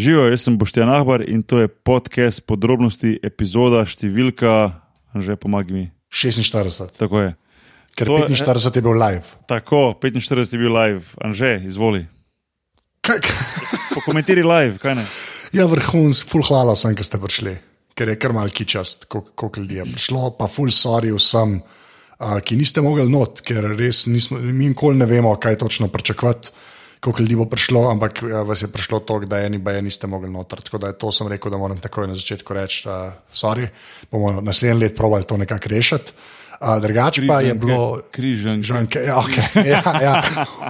Živijo, jaz sem Boštjan Ahbar in to je podcast podrobnosti, epizoda številka, že pomagaj mi. 46. Tako je. Ker To je- 45 je bil live. Tako, 45 je bil live, Anže, izvoli. Pokomentiraj live, kaj ne? ja, vrhunsk, full hvala sem, ker ste prišli, ker je kar malki čast, koliko ljudi je prišlo, pa full sorry vsem, uh, ki niste mogli not, ker res nismo, mi nikoli ne vemo, kaj točno pričakovati. Koliko ljudi bo prišlo, ampak uh, vas je prišlo toliko, da eni baje niste mogli noter. Tako da je to sem rekel, da moram takoj na začetku reči, da sorry, bomo naslednji let provali to nekako rešiti. Drugače pa je bilo. Križanke. Žanke, ja, okay, ja, ja.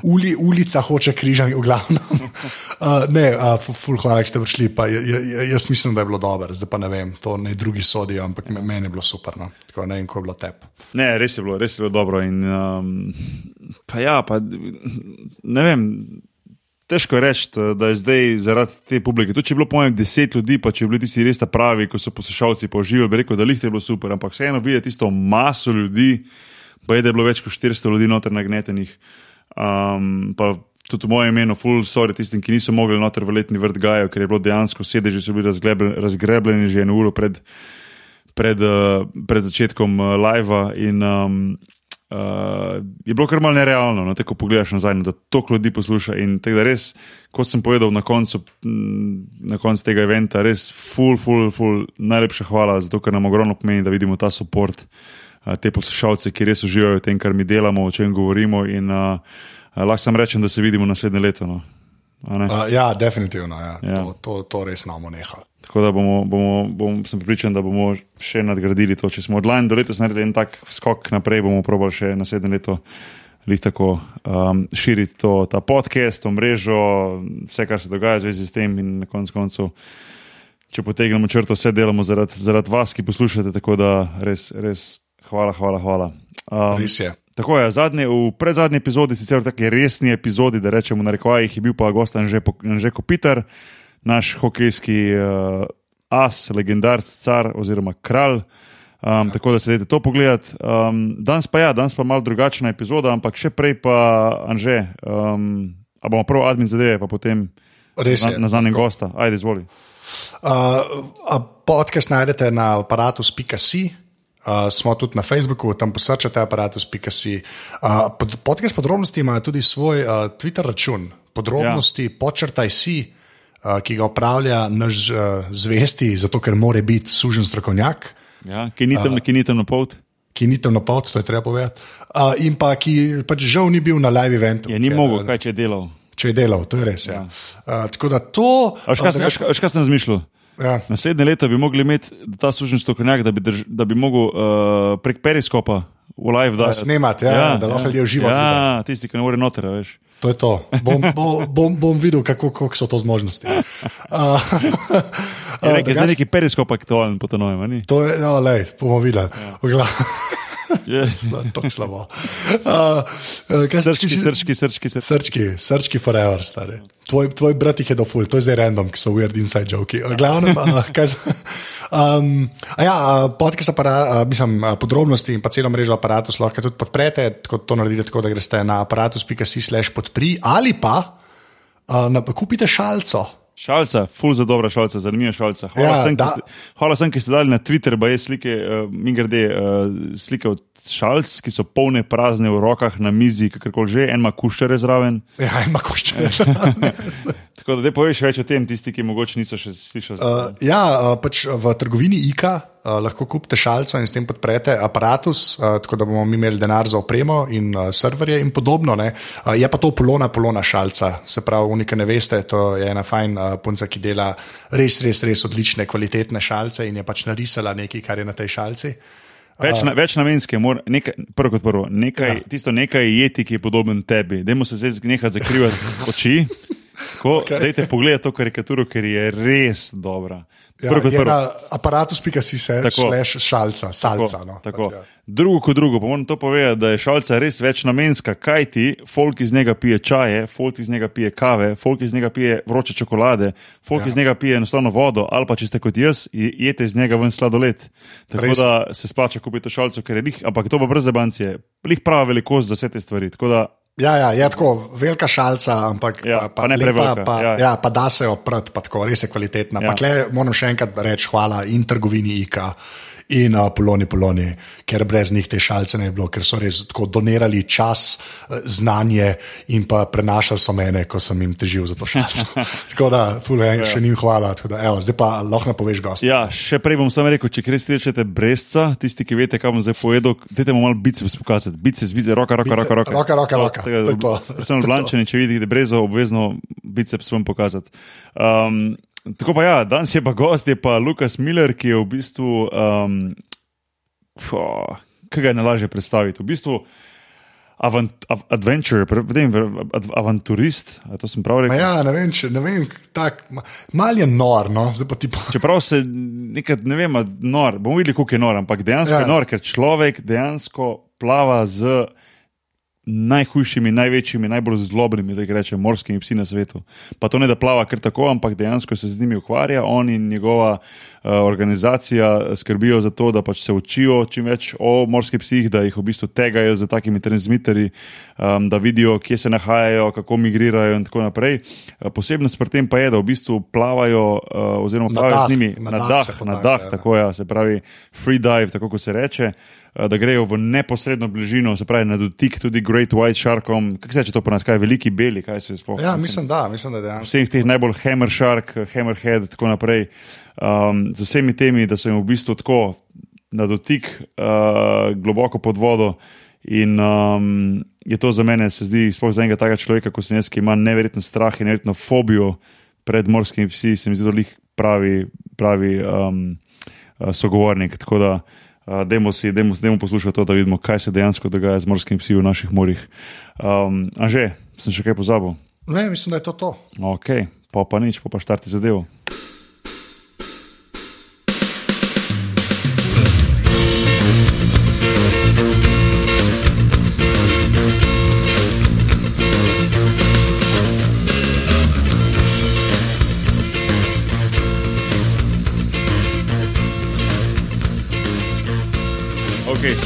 Uli, ulica hoče križanje, v glavnem. Uh, ne, uh, ful, ful, hvala, ste prišli. Pa, j, jaz mislim, da je bilo dobro, zdaj pa ne vem, to ne drugi sodijo, ampak me- meni je bilo super. No. Tako ne vem, kako je bilo tep. Ne, res je bilo, res je bilo dobro. In, um, pa ja, pa, ne vem, težko reči, da je zdaj zaradi te publike. Tudi če je bilo pojem deset ljudi, pa če bi bili tisti res ta pravi, ko so poslušalci pa uživali, bi rekel, da lihte je bilo super, ampak vseeno videti tisto maso ljudi, pa je, da je bilo več kot 400 ljudi noter nagnetenih. Um, pa tudi v mojem imenu, full sorry tistim, ki niso mogli noter v letni vrt gajo, ker je bilo dejansko sedeži so bili razgrebljeni že eno uro pred pred, uh, pred začetkom uh, live. In um, uh, je bilo kar malo nerealno, no, tako pogledaš nazaj, no, da toliko ljudi posluša. In tako da res, kot sem povedal na koncu, na koncu tega eventa, res, full, full, full, najlepša hvala, zato ker nam ogromno pomeni, da vidimo ta podpor. Te poslušalce, ki res uživajo v tem, kar mi delamo, o čem govorimo. In uh, lahko sam rečem, da se vidimo naslednje leto. No. Uh, ja, definitivno. Ja. Ja. To, to, to res namo neha. Tako da bomo, bomo, bom, sem pripričan, da bomo še nadgradili to. Če smo od lani do letos naredili en tak skok naprej, bomo probali še naslednje leto lih tako um, širiti to, ta podcast, to mrežo, vse, kar se dogaja v zvezi s tem in na koncu koncev. Če potegnemo črto, vse delamo zaradi zarad vas, ki poslušate, tako da res, res hvala, hvala, hvala. Um, Res je. Tako je, zadnje, v predzadnji epizodi, sicer v taki resni epizodi, da rečemo na rekovajih, je bil pa gost Anže Kopitar, naš hokejski uh, as, legendarc, car oziroma kralj. Um, tako da se dajte to pogledati. Um, danes pa ja, danes pa malo drugačna epizoda, ampak še prej pa Anže. Um, a bomo prvo admin zadeve, pa potem Res na, je. na zadnjem gosta. Ajde, izvoli. Uh, podcast najdete na aparatus.si. Uh, smo tudi na Facebooku, tam posrčate aparatus.si. Uh, pod, podcast podrobnosti ima tudi svoj uh, Twitter račun, podrobnosti, ja. počrtaj si, uh, ki ga upravlja naš uh, zvesti, zato ker more biti sužen strokovnjak. Ja, ki ni tam, ki ni tam na pot. Ki ni tam na pot, to je treba povedati. Uh, in pa ki pač žal ni bil na live eventu. Je ni ker, mogel, uh, kaj če je delal. Če je delal, to je res. Ja. Uh, tako da to. Veš, kaj, sem- uh, kaj- kaj sem razmišljal? Ja. Naslednje leto bi mogli imeti ta sužen strokovnjak, da bi, drž, da bi mogel uh, prek periskopa v live Da dajati. snemati, ja, da lahko ljudje v živo gledajo. Ja, tisti, ki ne more noter, veš. To je to. Bom, bom, bom, bom videl, kako, kako so to zmožnosti. Uh, Je nekaj, zdaj neki periskop aktualen po to novem, a ni? To je, no, lej, bomo videli. Ja. Yes. To je slabo. Uh, kaj Srčki, si- srčki, srčki, srčki. Srčki, srčki forever, stari. Tvoj, tvoj brat jih je doful, to je zdaj random, ki so weird inside joke. Glavno, uh, kaj, um, ja, podcast aparat, uh, mislim, podrobnosti in pa celo mrežo aparatus lahko tudi podprete, tako to naredite tako, da greste na aparatus.si slash podpri ali pa uh, kupite šalco. Šalca, full za dobra šalca, zanimiva šalca. Hvala, Ja, sem, ste, hvala sem, ki ste dali na Twitter, pa je slike, uh, mi grede, uh, slike od šalc, ki so polne prazne v rokah na mizi, kakorkoli že, en ima kuščare zraven. Ja, ima košče. Tako da, da poveš več o tem, tisti, ki mogoče niso še slišali. Uh, ja, uh, pač v trgovini IKA uh, lahko kupite šalico in s tem podprete aparatus, uh, tako da bomo mi imeli denar za opremo in uh, serverje in podobno. ne. Uh, je pa to polona, polona šalica. Se pravi, unika ne veste, to je ena fajn uh, punca, ki dela res, res, res odlične, kvalitetne šalice in je pač narisala nekaj, kar je na tej šalici. Več, na, več namenske, mora- nekaj, prvo kot prvo, nekaj, Ja. tisto nekaj jeti, ki je podoben tebi. Dajmo se zdaj nekaj zakrivati oči. Ko, okay. Dajte pogledati to karikaturo, ker je res dobra. Ja, Prvo kot je prvo. na aparatus.si se Tako. slash šalca, salca. Tako, No, tako. Pač, ja. Drugo kot drugo, pa moram to povedati, da je šalca res večnamenska, kaj ti, folk iz njega pije čaje, folk iz njega pije kave, folk iz njega pije vroče čokolade, folk Ja. ja. iz njega pije enostavno vodo, ali pa če ste kot jaz, je- jete iz njega ven sladoled. Tako Res. da se splača kupiti šalco, ker je lih, ampak to pa brez zabancije, lih prava velikost za vse te stvari. Tako da Ja, ja, je tako velika šalca, ampak Ja, pa, pa ne prevelika, Pa, ja. ja, pa da se pred, pa tako res je kvalitetna. Ja. Pa tle moram še enkrat reči hvala in trgovini IKA. In uh, Poloni, Poloni, ker brez njih te šalice ne bi bilo, ker so res tako donirali čas, eh, znanje in pa prenašali so mene, ko sem jim težil za to šalico. tako da, fule, ja. še njim hvala. Da, evo, zdaj pa lahko napoveš gost. Ja, še prej bom samo rekel, če res rečete brezca, tisti, ki veste, kaj bom zdaj povedal, dajte mu malo biceps pokazati. Biceps, biceps, roka, roka, roka. roka, Roka, roka, roka. To je to. Predvsem Blančani, če vidite brezo, obvezno biceps vam pokazati. Um, tako pa ja, danes je pa gost, je pa Lukas Miller, ki je v bistvu, um, fo, kaj ga je najlažje predstaviti. V bistvu avant, av, adventure, pre- potem ad, avanturist, to sem prav Ma rekel. Ja, ne vem, če, ne vem, tak, ma- mal je nor, no, zdaj pa ti pa. Čeprav se nekaj, ne vem, nor, bomo videli, koliko je nor, ampak dejansko ja. Ja. je nor, ker človek dejansko plava z najhujšimi, največjimi, najbolj zlobnimi, da rečem, morskimi psi na svetu. Pa to ne da plava kar tako, ampak dejansko se z njimi ukvarja. On in njegova uh, organizacija skrbijo za to, da pač se učijo čim več o morskih psih, da jih v bistvu tegajo z takimi transmiterji, um, da vidijo, kje se nahajajo, kako migrirajo in tako naprej. Uh, posebnost pri tem pa je, da v bistvu plavajo, uh, oziroma Na plavajo dah, z njimi na na dah dah, se na podajo, dah, ja. tako ja, se pravi free dive, tako kot se reče. eh, Da grejo v neposredno bližino, se pravi na dotik tudi Great White Sharkom. Kako se reče to ponas, kaj je veliki beli, kaj se sploh. Ja, mislim, da, mislim, da dejansko. Vseh teh najbolj Hammer Shark, Hammerhead in tako naprej. Um, z vsemi temi, da so jim v bistvu tako na dotik, uh, globoko pod vodo. In um, je to za mene, se zdi, sploh za enega takega človeka, kot sem jaz, ki ima neverjeten strah in neverjetno fobijo pred morskimi psi, se mi zdi, da je pravi, pravi um, uh, sogovornik. Tako da, uh, dajmo si, dajmo, dajmo poslušati to, da vidimo, kaj se dejansko dogaja z morskimi psi v naših morjih. Um, a že, sem še kaj pozabil. Ne, mislim, da je to to. Ok, pa pa nič, pa pa štarti zadevo.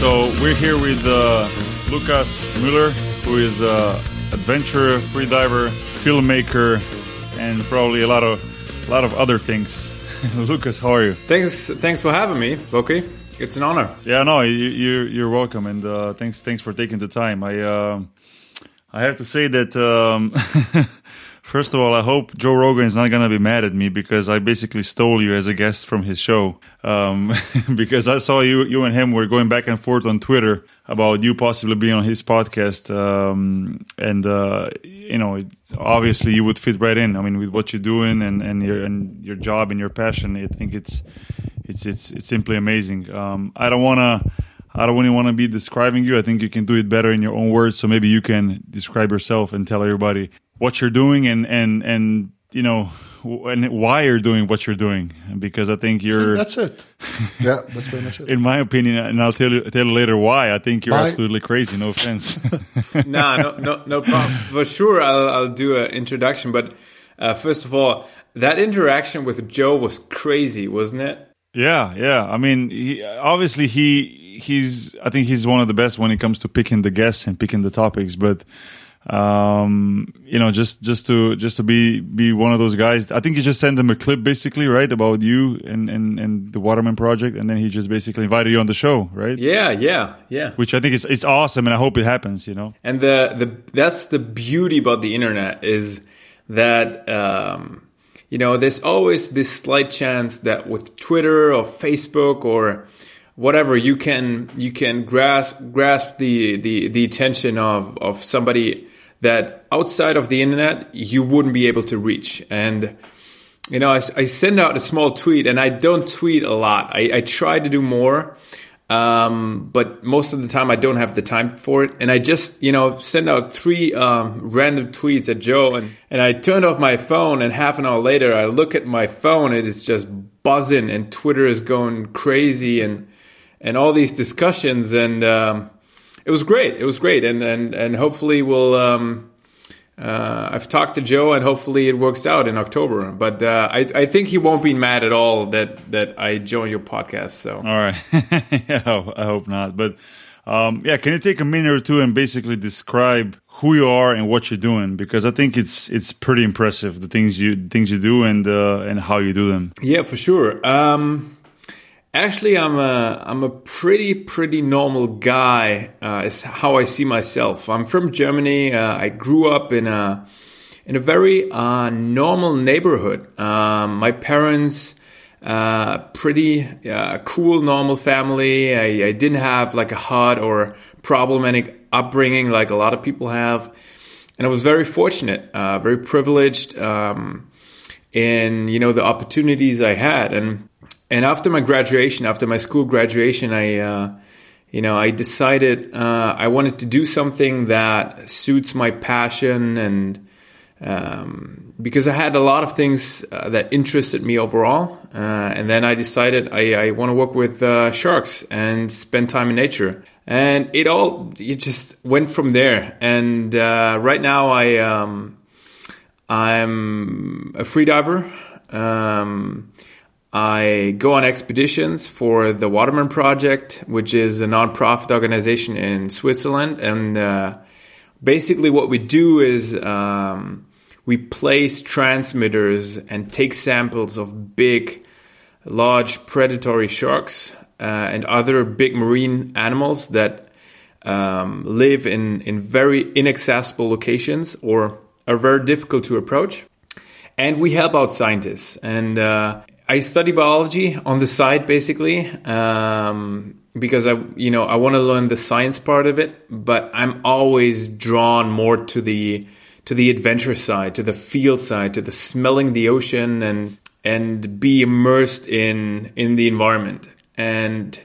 So we're here with uh, Lucas Müller, who is an adventurer, freediver, filmmaker, and probably a lot of a lot of other things. Lucas, how are you? Thanks, thanks for having me, Loki. It's an honor. Yeah, no, you, you you're welcome, and uh, thanks thanks for taking the time. I uh, I have to say that um, first of all, I hope Joe Rogan is not gonna be mad at me because I basically stole you as a guest from his show. Um, because I saw you you and him were going back and forth on Twitter about you possibly being on his podcast, um, and uh, you know, it, obviously you would fit right in. I mean, with what you're doing and and your and your job and your passion, I think it's it's it's it's simply amazing. Um, I don't wanna. I don't really want to be describing you. I think you can do it better in your own words. So maybe you can describe yourself and tell everybody what you're doing and and and you know and why you're doing what you're doing. Because I think you're, That's it. Yeah, that's pretty much it. in my opinion, and I'll tell you tell you later why. I think you're Why? absolutely crazy. No offense. nah, no, no, no problem. For sure, I'll, I'll do an introduction. But uh, first of all, that interaction with Joe was crazy, wasn't it? Yeah, yeah. I mean, he, obviously he he's. I think he's one of the best when it comes to picking the guests and picking the topics. But um, you know, just just to just to be be one of those guys. I think you just sent him a clip, basically, right, about you and and and the Waterman project, and then he just basically invited you on the show, right? Yeah, yeah, yeah. Which I think is it's awesome, and I hope it happens. You know. And the the that's the beauty about the internet is that um, you know there's always this slight chance that with Twitter or Facebook or whatever you can you can grasp grasp the the, the attention of of somebody that outside of the internet you wouldn't be able to reach and you know I, I send out a small tweet and i don't tweet a lot i, I try to do more um, but most of the time I don't have the time for it. And I just, you know, send out three um, random tweets at Joe, and, and I turned off my phone. And half an hour later, I look at my phone, it is just buzzing, and Twitter is going crazy, and and all these discussions, and um, it was great. It was great, and and and hopefully we'll. Um, uh, I've talked to Joe, and hopefully it works out in October. But uh, I, I think he won't be mad at all that that I joined your podcast. So All right. yeah, I hope not. But Um, yeah, can you take a minute or two and basically describe who you are and what you're doing? Because I think it's it's pretty impressive the things you things you do and uh, and how you do them. Yeah, for sure. Um, actually, I'm a I'm a pretty pretty normal guy. Uh, is how I see myself. I'm from Germany. Uh, I grew up in a in a very uh, normal neighborhood. Um, my parents. Uh, pretty uh, cool, normal family. I, I, didn't have like a hard or problematic upbringing like a lot of people have, and I was very fortunate, uh, very privileged um, in you know the opportunities I had. And and after my graduation, after my school graduation, I uh, you know I decided uh, I wanted to do something that suits my passion and um, because I had a lot of things uh, that interested me overall. Uh, and then I decided I, I want to work with uh, sharks and spend time in nature. And it all it just went from there. And uh, right now I um, I'm a free diver. Um, I go on expeditions for the Waterman Project, which is a nonprofit organization in Switzerland, and uh, basically what we do is um, we place transmitters and take samples of big, large predatory sharks uh, and other big marine animals that um, live in, in very inaccessible locations or are very difficult to approach. And we help out scientists. And uh, I study biology on the side, basically. Um, because I, you know, I want to learn the science part of it, but I'm always drawn more to the to the adventure side, to the field side, to the smelling the ocean and and be immersed in in the environment. And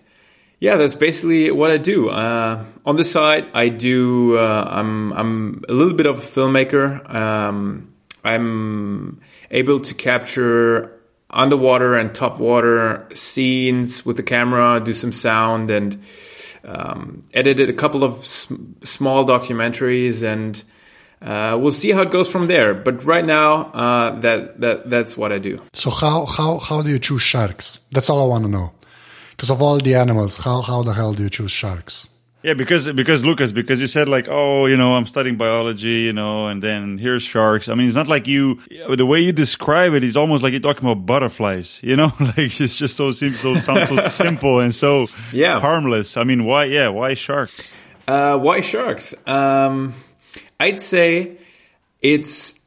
yeah, that's basically what I do. Uh, on the side, I do. Uh, I'm I'm a little bit of a filmmaker. Um, I'm able to capture underwater and top water scenes with the camera, do some sound, and um, edited a couple of sm- small documentaries and uh, we'll see how it goes from there. But right now, uh, that that that's what I do. So how how how do you choose sharks? That's all I want to know. Because of all the animals, how how the hell do you choose sharks? Yeah, because because Lucas, because you said like, oh, you know, I'm studying biology, you know, and then here's sharks. I mean, it's not like you. The way you describe it is almost like you're talking about butterflies, you know, like it's just so simple, so sounds so simple and so yeah harmless. I mean, why? Yeah, why sharks? Uh, why sharks? Um, I'd say it's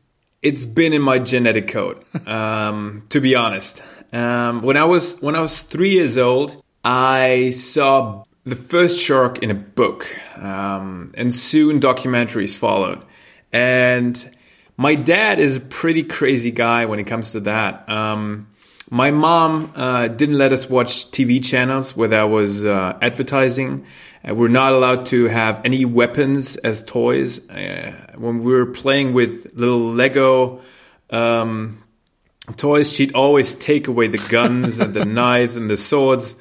it's been in my genetic code. Um, to be honest, um, when I was when I was three years old, I saw the first shark in a book, um, and soon documentaries followed. And my dad is a pretty crazy guy when it comes to that. Um, my mom uh, didn't let us watch TV channels where there was uh, advertising. Uh, we're not allowed to have any weapons as toys. Uh, when we were playing with little Lego um, toys, she'd always take away the guns and the knives and the swords.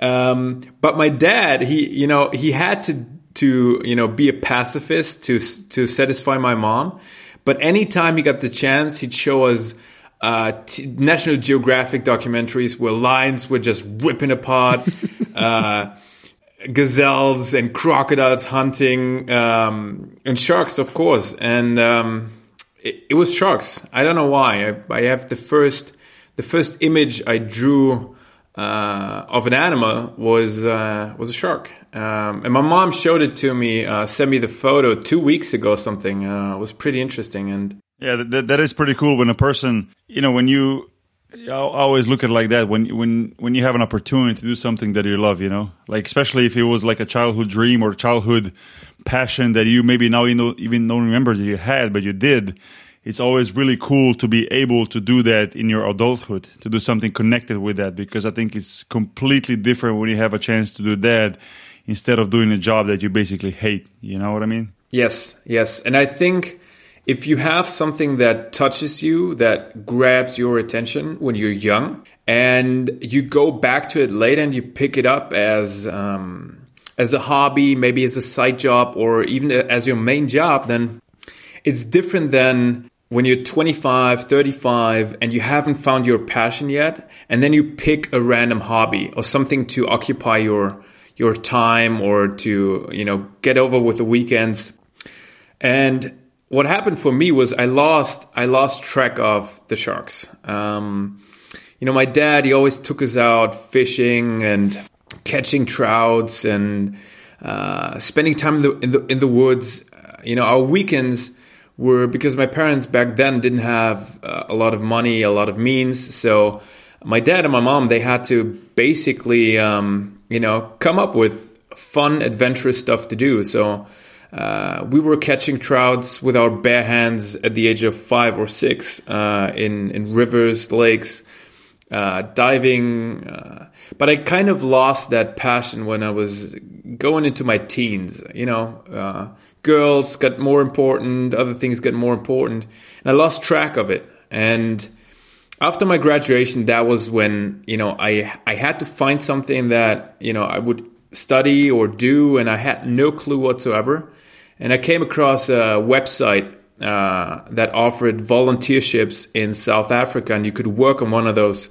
Um, but my dad, he, you know, he had to, to, you know, be a pacifist to, to satisfy my mom. But anytime he got the chance, he'd show us uh, t- National Geographic documentaries where lions were just ripping apart. uh, gazelles and crocodiles hunting um, and sharks, of course. And um, it, it, was sharks. I don't know why. I, I, have the first the first image I drew uh, of an animal was uh, was a shark. Um, and my mom showed it to me, uh, sent me the photo two weeks ago. Something uh, was pretty interesting and. Yeah, that, that is pretty cool when a person, you know, when you I always look at it like that when when when you have an opportunity to do something that you love, you know, like especially if it was like a childhood dream or childhood passion that you maybe now you know even don't remember that you had, but you did. It's always really cool to be able to do that in your adulthood, to do something connected with that, because I think it's completely different when you have a chance to do that instead of doing a job that you basically hate. You know what I mean? Yes, yes, and I think if you have something that touches you, that grabs your attention when you're young, and you go back to it later and you pick it up as um, as a hobby, maybe as a side job, or even as your main job, then it's different than when you're 25, 35, and you haven't found your passion yet, and then you pick a random hobby or something to occupy your your time or to you know get over with the weekends. And what happened for me was I lost I lost track of the sharks. Um, you know, my dad he always took us out fishing and catching trouts and uh, spending time in the in the in the woods. Uh, you know, our weekends were because my parents back then didn't have uh, a lot of money, a lot of means, so my dad and my mom they had to basically um, you know come up with fun adventurous stuff to do. So uh, we were catching trouts with our bare hands at the age of five or six uh, in in rivers lakes uh, diving uh, but i kind of lost that passion when i was going into my teens you know uh, girls got more important other things got more important. And i lost track of it. And after my graduation, that was when you know I I had to find something that you know I would study or do, and I had no clue whatsoever. And I came across a website uh, that offered volunteerships in South Africa, and you could work on one of those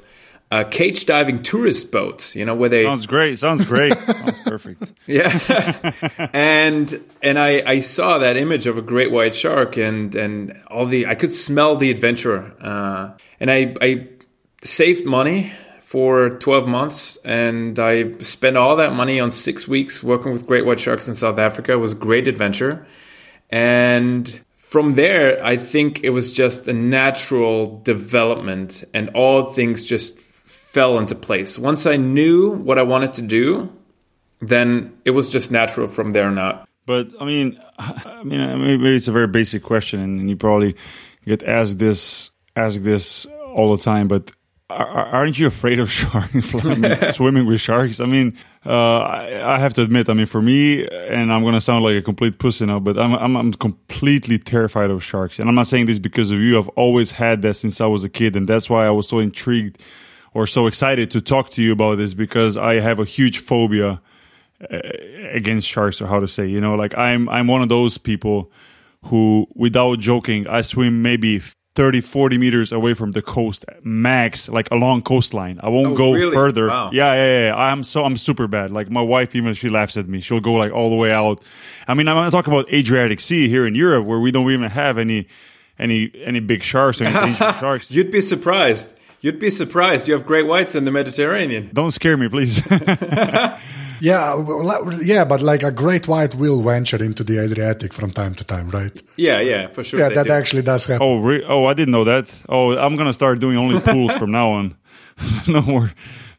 uh, cage diving tourist boats. You know where they sounds great. Sounds great. sounds perfect. Yeah, and and I I saw that image of a great white shark, and and all the I could smell the adventure, uh, and I I saved money for 12 months and I spent all that money on six weeks working with great white sharks in South Africa. It was a great adventure. And from there, I think it was just a natural development and all things just fell into place. Once I knew what I wanted to do, then it was just natural from there on out. But I mean, I mean, maybe it's a very basic question, and you probably get asked this asked this all the time. But aren't you afraid of sharks swimming with sharks? I mean, uh, I, I, have to admit, I mean, for me, and I'm gonna sound like a complete pussy now, but I'm, I'm, I'm completely terrified of sharks. And I'm not saying this because of you. I've always had that since I was a kid, and that's why I was so intrigued or so excited to talk to you about this because I have a huge phobia uh, against sharks or how to say you know like i'm i'm one of those people who without joking i swim maybe 30 40 meters away from the coast max like along coastline. I won't oh, go really? further. Wow. yeah, yeah yeah i'm so i'm super bad. Like my wife even she laughs at me. She'll go like all the way out. I mean i'm not talking about adriatic sea here in europe where we don't even have any any any big sharks or any sharks. You'd be surprised You'd be surprised. You have great whites in the Mediterranean. Don't scare me, please. yeah, yeah, but like a great white will venture into the Adriatic from time to time, right? Yeah, yeah, for sure. Yeah, that do. actually does happen. Oh, re- oh, I didn't know that. Oh, I'm gonna start doing only pools from now on. no more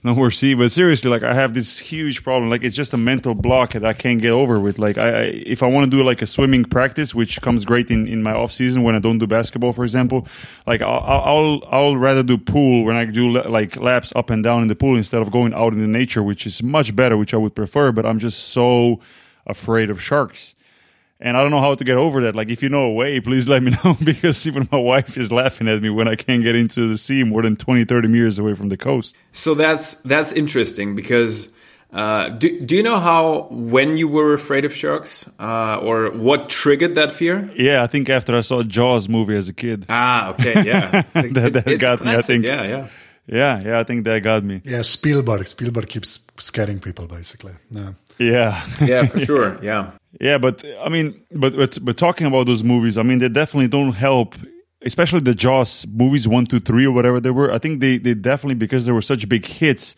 no more sea. But seriously, like I have this huge problem. Like it's just a mental block that I can't get over with. Like I, I if I want to do like a swimming practice, which comes great in, in my off season when I don't do basketball, for example, like I'll, I'll, I'll rather do pool when I do like laps up and down in the pool instead of going out in the nature, which is much better, which I would prefer. But I'm just so afraid of sharks and I don't know how to get over that. Like, if you know a way, please let me know because even my wife is laughing at me when I can't get into the sea more than 20, 30 meters away from the coast. So that's that's interesting because uh, do, do you know how when you were afraid of sharks uh, or what triggered that fear? Yeah, I think after I saw Jaws movie as a kid. Ah, okay, yeah, that, that got me. I think. Yeah, yeah. Yeah, yeah, I think that got me. Yeah, Spielberg. Spielberg keeps scaring people, basically. Yeah. Yeah. yeah, for sure. Yeah. Yeah, but I mean, but, but but talking about those movies, I mean, they definitely don't help. Especially the Jaws movies, one, two, three, or whatever they were. I think they they definitely because they were such big hits,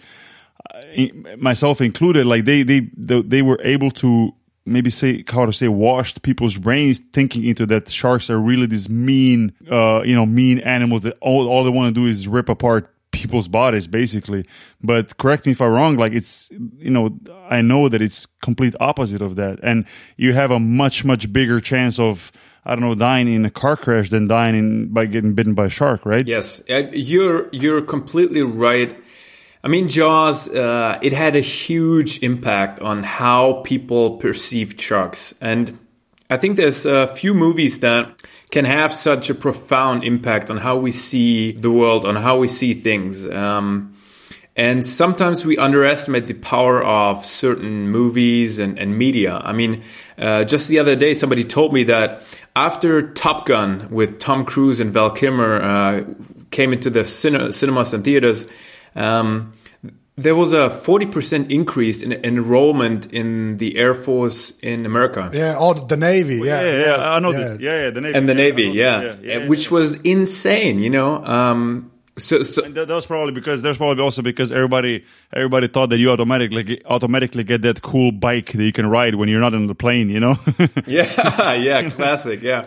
uh, myself included. Like they they they, were able to maybe say how to say washed people's brains thinking into that sharks are really these mean uh you know mean animals that all, all they want to do is rip apart people's bodies basically. But correct me if i'm wrong like it's you know i know that it's complete opposite of that. And you have a much much bigger chance of i don't know dying in a car crash than dying in, by getting bitten by a shark right? Yes. Uh, you're you're completely right. I mean jaws uh, it had a huge impact on how people perceived sharks and i think there's a few movies that can have such a profound impact on how we see the world, on how we see things. Um, and sometimes we underestimate the power of certain movies and, and media. I mean, uh, just the other day, somebody told me that after Top Gun with Tom Cruise and Val Kilmer uh, came into the cine- cinemas and theaters, um, there was a 40% increase in enrollment in the Air Force in America. Yeah, oh, the Navy. Yeah, Yeah, yeah, I know yeah. this. Yeah, yeah, the Navy. And the Yeah, Navy, know yeah, yeah, yeah, which was insane, you know. Um, so, so And that, that was probably because there's probably also because everybody everybody thought that you automatically automatically get that cool bike that you can ride when you're not on the plane, you know. yeah, yeah, classic, yeah.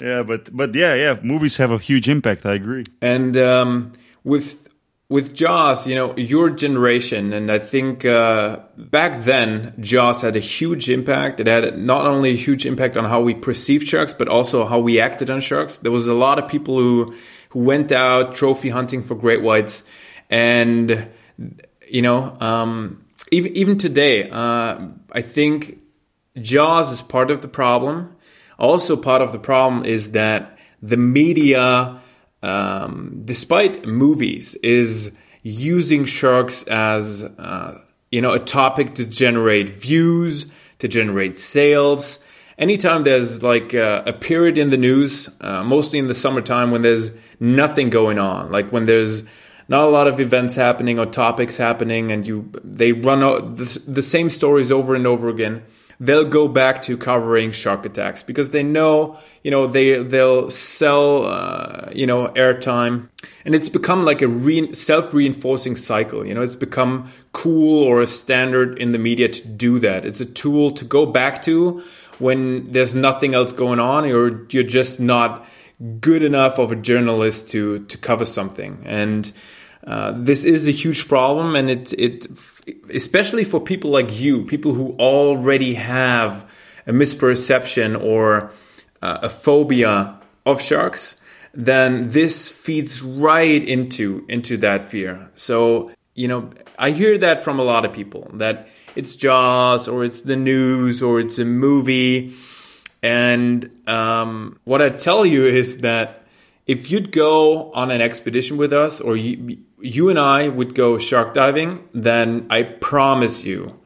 yeah, but but yeah, yeah, movies have a huge impact. I agree. And um, with with Jaws, you know, your generation, and I think uh, back then Jaws had a huge impact. It had not only a huge impact on how we perceived sharks, but also how we acted on sharks. There was a lot of people who who went out trophy hunting for great whites, and you know, um, even even today, uh, I think Jaws is part of the problem. Also, part of the problem is that the media, um, despite movies, is using sharks as uh, you know a topic to generate views, to generate sales. Anytime there's like uh, a period in the news, uh, mostly in the summertime when there's nothing going on, like when there's not a lot of events happening or topics happening, and you they run out the, the same stories over and over again they'll go back to covering shark attacks because they know you know they they'll sell uh, you know airtime. And it's become like a re- self-reinforcing cycle you know it's become cool or a standard in the media to do that. It's a tool to go back to when there's nothing else going on or you're just not good enough of a journalist to to cover something. And uh, this is a huge problem and it it especially for people like you, people who already have a misperception or uh, a phobia of sharks, then this feeds right into into that fear. So you know, I hear that from a lot of people that it's Jaws or it's the news or it's a movie, and um, what I tell you is that if you'd go on an expedition with us or you, you and I would go shark diving, then I promise you,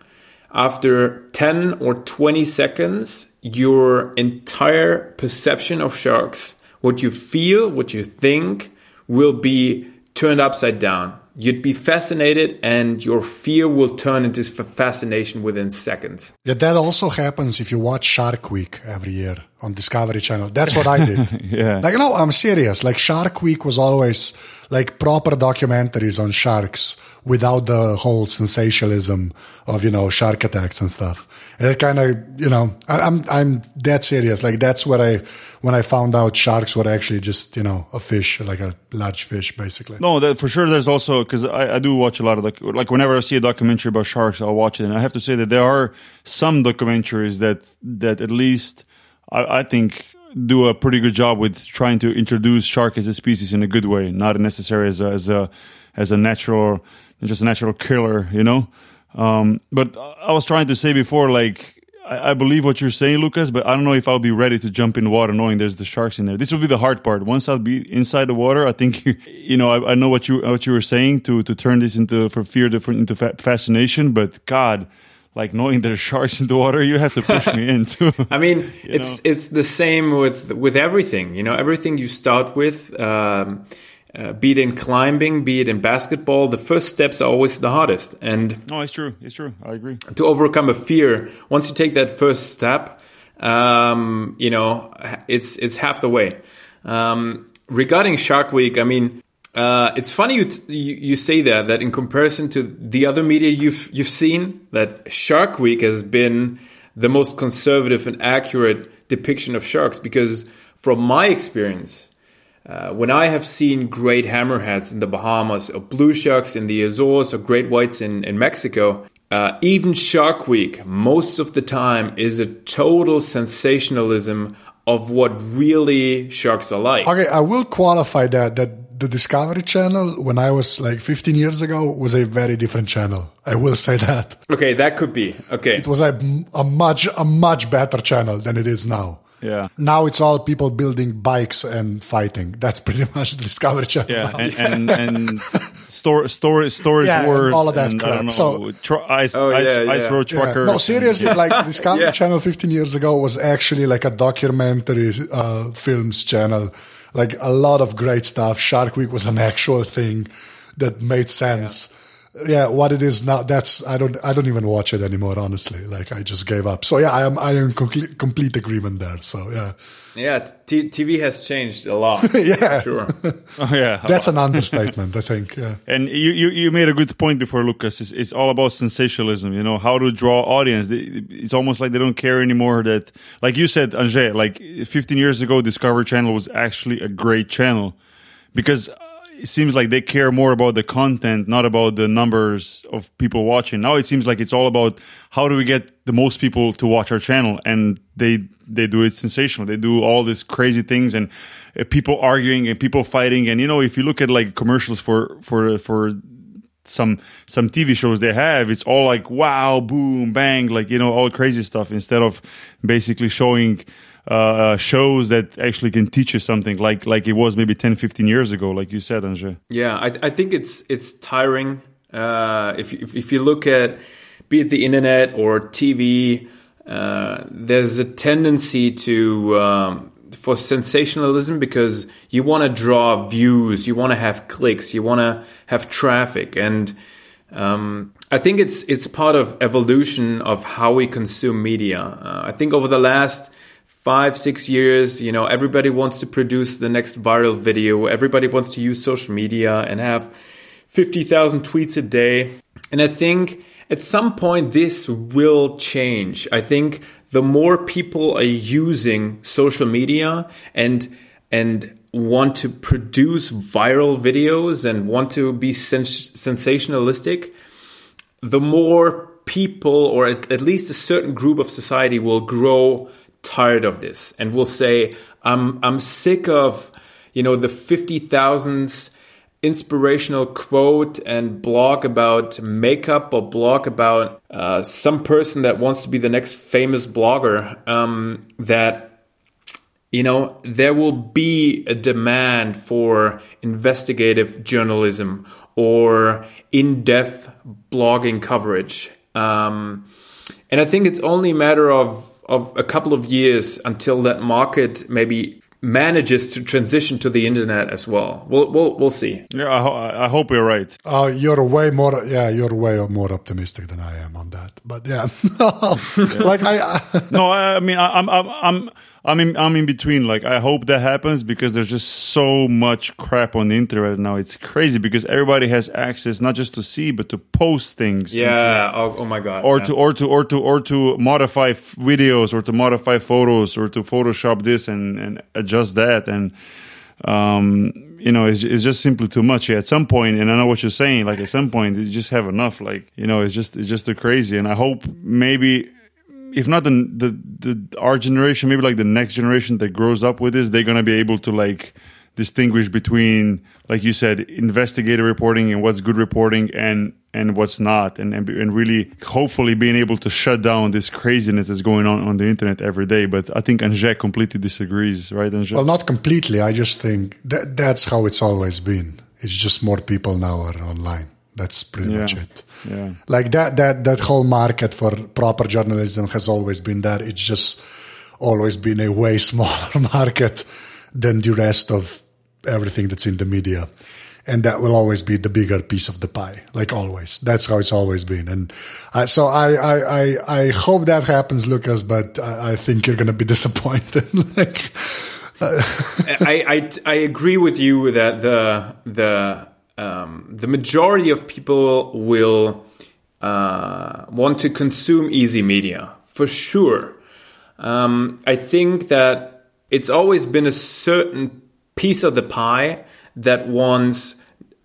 after 10 or 20 seconds, your entire perception of sharks, what you feel, what you think, will be turned upside down. You'd be fascinated, and your fear will turn into fascination within seconds. Yeah, that also happens if you watch Shark Week every year on Discovery Channel. That's what I did. Yeah. Like, no, I'm serious. Like, Shark Week was always like proper documentaries on sharks without the whole sensationalism of, you know, shark attacks and stuff. And it kind of, you know, I, I'm, I'm that serious. Like, that's what I, when I found out sharks were actually just, you know, a fish, like a large fish, basically. No, that for sure. There's also because I, I do watch a lot of like like whenever I see a documentary about sharks, I'll watch it, and I have to say that there are some documentaries that that at least I, I think do a pretty good job with trying to introduce shark as a species in a good way, not necessarily as a as a as a natural just a natural killer, you know. Um, but I was trying to say before, like I, I believe what you're saying, Lucas, but I don't know if I'll be ready to jump in water knowing there's the sharks in there. This will be the hard part. Once I'll be inside the water, I think you know I, I know what you what you were saying to to turn this into for fear different into fa- fascination. But God, like knowing there's sharks in the water, you have to push me in too. I mean, it's it's the same with with everything. You know, everything you start with. Um, uh, be it in climbing, be it in basketball, the first steps are always the hardest. And no, it's true. It's true. I agree. To overcome a fear, once you take that first step, um, you know, it's it's half the way. Um, regarding Shark Week, I mean, uh, it's funny you, t- you, you say that that in comparison to the other media you've you've seen, that Shark Week has been the most conservative and accurate depiction of sharks because from my experience uh, when I have seen great hammerheads in the Bahamas, or blue sharks in the Azores, or great whites in, in Mexico, uh, even Shark Week, most of the time, is a total sensationalism of what really sharks are like. Okay, I will qualify that that the Discovery Channel, when I was like 15 years ago, was a very different channel. I will say that. Okay, that could be. Okay. It was a, a much a much better channel than it is now. Yeah. Now it's all people building bikes and fighting. That's pretty much the Discovery Channel. Yeah, now. and and, and store store storage Yeah, and wars, all of that and, I crap. don't know, So- tr- ice, Oh, ice, yeah, ice yeah. road Yeah. truckers. No, seriously, like Discovery Yeah. Channel 15 years ago was actually like a documentary uh, films channel. Like a lot of great stuff. Shark Week was an actual thing that made sense. Yeah, what it is now, that's I don't I don't even watch it anymore. Honestly, like I just gave up. So yeah, I am I am complete, complete agreement there. So yeah, Yeah, t- TV has changed a lot. Yeah. sure. Oh yeah, that's an understatement. I think. Yeah. And you, you, you made a good point before, Lucas. It's, it's all about sensationalism, you know, how to draw audience. It's almost like they don't care anymore that, like you said, Anže, like 15 years ago, Discovery Channel was actually a great channel because it seems like they care more about the content, not about the numbers of people watching. Now it seems like it's all about how do we get the most people to watch our channel, and they they do it sensational. They do all these crazy things and uh, people arguing and people fighting. And you know, if you look at like commercials for for for some some TV shows they have, it's all like wow, boom, bang, like you know, all crazy stuff instead of basically showing uh, shows that actually can teach you something, like like it was maybe 10, 15 years ago, like you said, Anže. Yeah, I, I think it's it's tiring. Uh, if, if if you look at be it the internet or TV, uh, there's a tendency to um, for sensationalism because you want to draw views, you want to have clicks, you want to have traffic, and um, I think it's it's part of evolution of how we consume media. Uh, I think over the last five six years you know everybody wants to produce the next viral video. Everybody wants to use social media and have 50,000 tweets a day. And i think at some point this will change. I think the more people are using social media and and want to produce viral videos and want to be sens- sensationalistic the more people or at, at least a certain group of society will grow tired of this and will say i'm i'm sick of you know the 50,000s inspirational quote and blog about makeup or blog about uh, some person that wants to be the next famous blogger um, that you know there will be a demand for investigative journalism or in-depth blogging coverage. Um, and i think it's only a matter of of a couple of years until that market maybe manages to transition to the internet as well. We'll we'll, we'll see. Yeah, I, ho- I hope you're right. Uh, you're way more, yeah, you're way more optimistic than I am on that. But yeah, like I, I no, I, I mean, I, I'm, I'm, I'm, I'm in, I'm in between. Like, I hope that happens because there's just so much crap on the internet now. It's crazy because everybody has access not just to see but to post things. Yeah. Oh, oh my god. Or yeah. to, or to, or to, or to modify f- videos, or to modify photos, or to Photoshop this and and adjust that, and um, you know, it's, it's just simply too much. Yeah, at some point, and I know what you're saying. Like at some point, you just have enough. Like you know, it's just it's just too crazy. And I hope maybe if not the, the the our generation, maybe like the next generation that grows up with this, they're gonna be able to like distinguish between, like you said, investigative reporting and what's good reporting and and what's not, and and, and really hopefully being able to shut down this craziness that's going on on the internet every day. But I think Anže completely disagrees, right, Anže? well, not completely. I just think that that's how it's always been. It's just more people now are online. That's pretty Yeah. much it. Yeah. Like that, that, that whole market for proper journalism has always been there. It's just always been a way smaller market than the rest of everything that's in the media. And that will always be the bigger piece of the pie, like always. That's how it's always been. And I, so I, I, I, I hope that happens, Lucas, but I, I think you're going to be disappointed. like, uh, I, I I agree with you that the the um, the majority of people will uh, want to consume easy media for sure. Um, I think that it's always been a certain piece of the pie that wants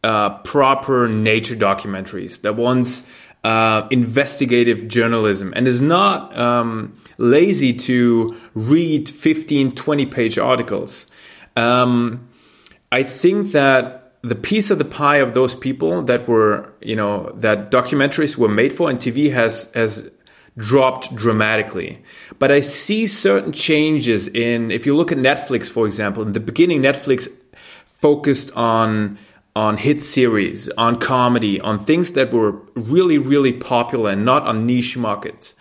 uh, proper nature documentaries, that wants uh, investigative journalism, and is not um, lazy to read 15, 20 page articles. Um, I think that the piece of the pie of those people that were, you know, that documentaries were made for and TV has has dropped dramatically. But I see certain changes in if you look at Netflix, for example, in the beginning Netflix focused on on hit series, on comedy, on things that were really, really popular and not on niche markets.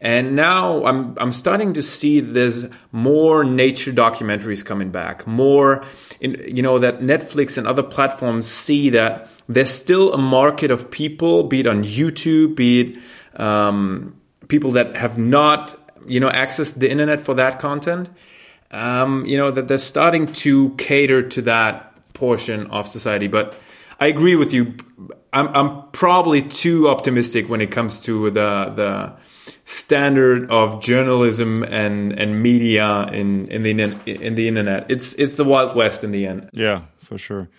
And now I'm I'm starting to see there's more nature documentaries coming back. More, in, you know, that Netflix and other platforms see that there's still a market of people, be it on YouTube, be it um, people that have not, you know, accessed the internet for that content. Um, you know that they're starting to cater to that portion of society, but. I agree with you. I'm, I'm probably too optimistic when it comes to the the standard of journalism and, and media in, in the in the internet. It's it's the wild west in the end. Yeah, for sure.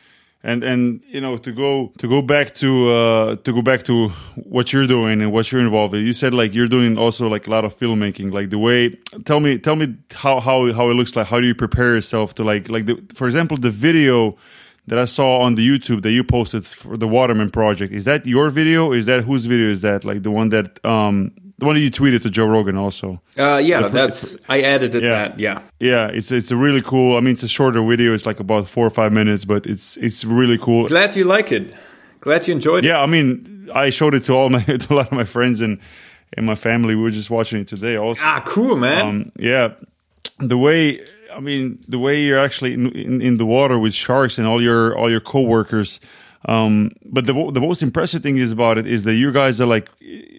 And and you know to go to go back to uh, to go back to what you're doing and what you're involved in. You said like you're doing also like a lot of filmmaking. Like the way tell me tell me how how how it looks like. How do you prepare yourself to like like the, for example the video that I saw on the YouTube that you posted for the Waterman project. Is that your video? Is that whose video is that? Like the one that um the one you tweeted to Joe Rogan also. Uh, yeah, that's I edited yeah. that. Yeah, yeah, it's it's a really cool. I mean, it's a shorter video. It's like about four or five minutes, but it's it's really cool. Glad you like it. Glad you enjoyed yeah, it. Yeah, I mean, I showed it to all my to a lot of my friends and and my family. We were just watching it today. Also, ah, cool, man. Um, yeah, the way I mean, the way you're actually in, in, in, the water with sharks and all your all your coworkers. Um, but the the most impressive thing is about it is that you guys are like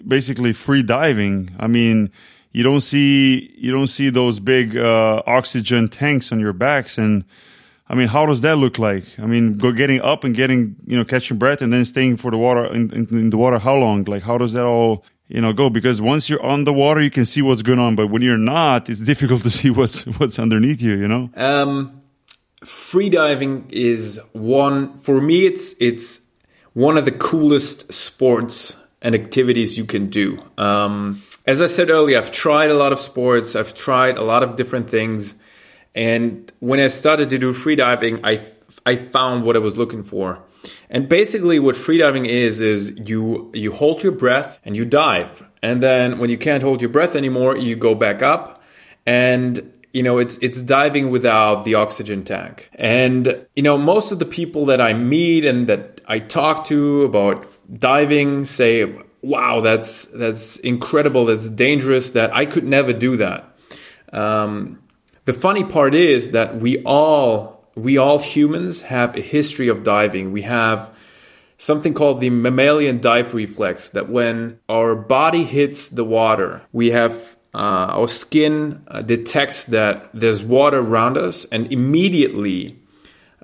basically free diving. I mean, you don't see you don't see those big uh, oxygen tanks on your backs, and I mean, how does that look like? I mean, go getting up and getting you know catching breath and then staying for the water in, in, in the water. How long? Like, how does that all you know go because once you're on the water you can see what's going on but when you're not it's difficult to see what's what's underneath you you know um freediving is one for me it's it's one of the coolest sports and activities you can do um as i said earlier i've tried a lot of sports i've tried a lot of different things and when i started to do freediving i i found what i was looking for and basically what freediving is is you you hold your breath and you dive. And then when you can't hold your breath anymore, you go back up and you know it's it's diving without the oxygen tank. And you know most of the people that I meet and that I talk to about diving say wow that's that's incredible that's dangerous that I could never do that. Um, the funny part is that we all we all humans have a history of diving. We have something called the mammalian dive reflex that when our body hits the water, we have uh, our skin uh, detects that there's water around us, and immediately,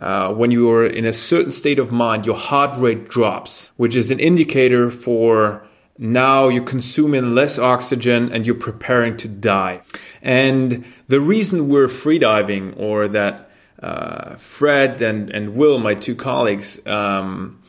uh, when you are in a certain state of mind, your heart rate drops, which is an indicator for now you're consuming less oxygen and you're preparing to die. And the reason we're freediving or that uh, Fred and, and Will, my two colleagues um,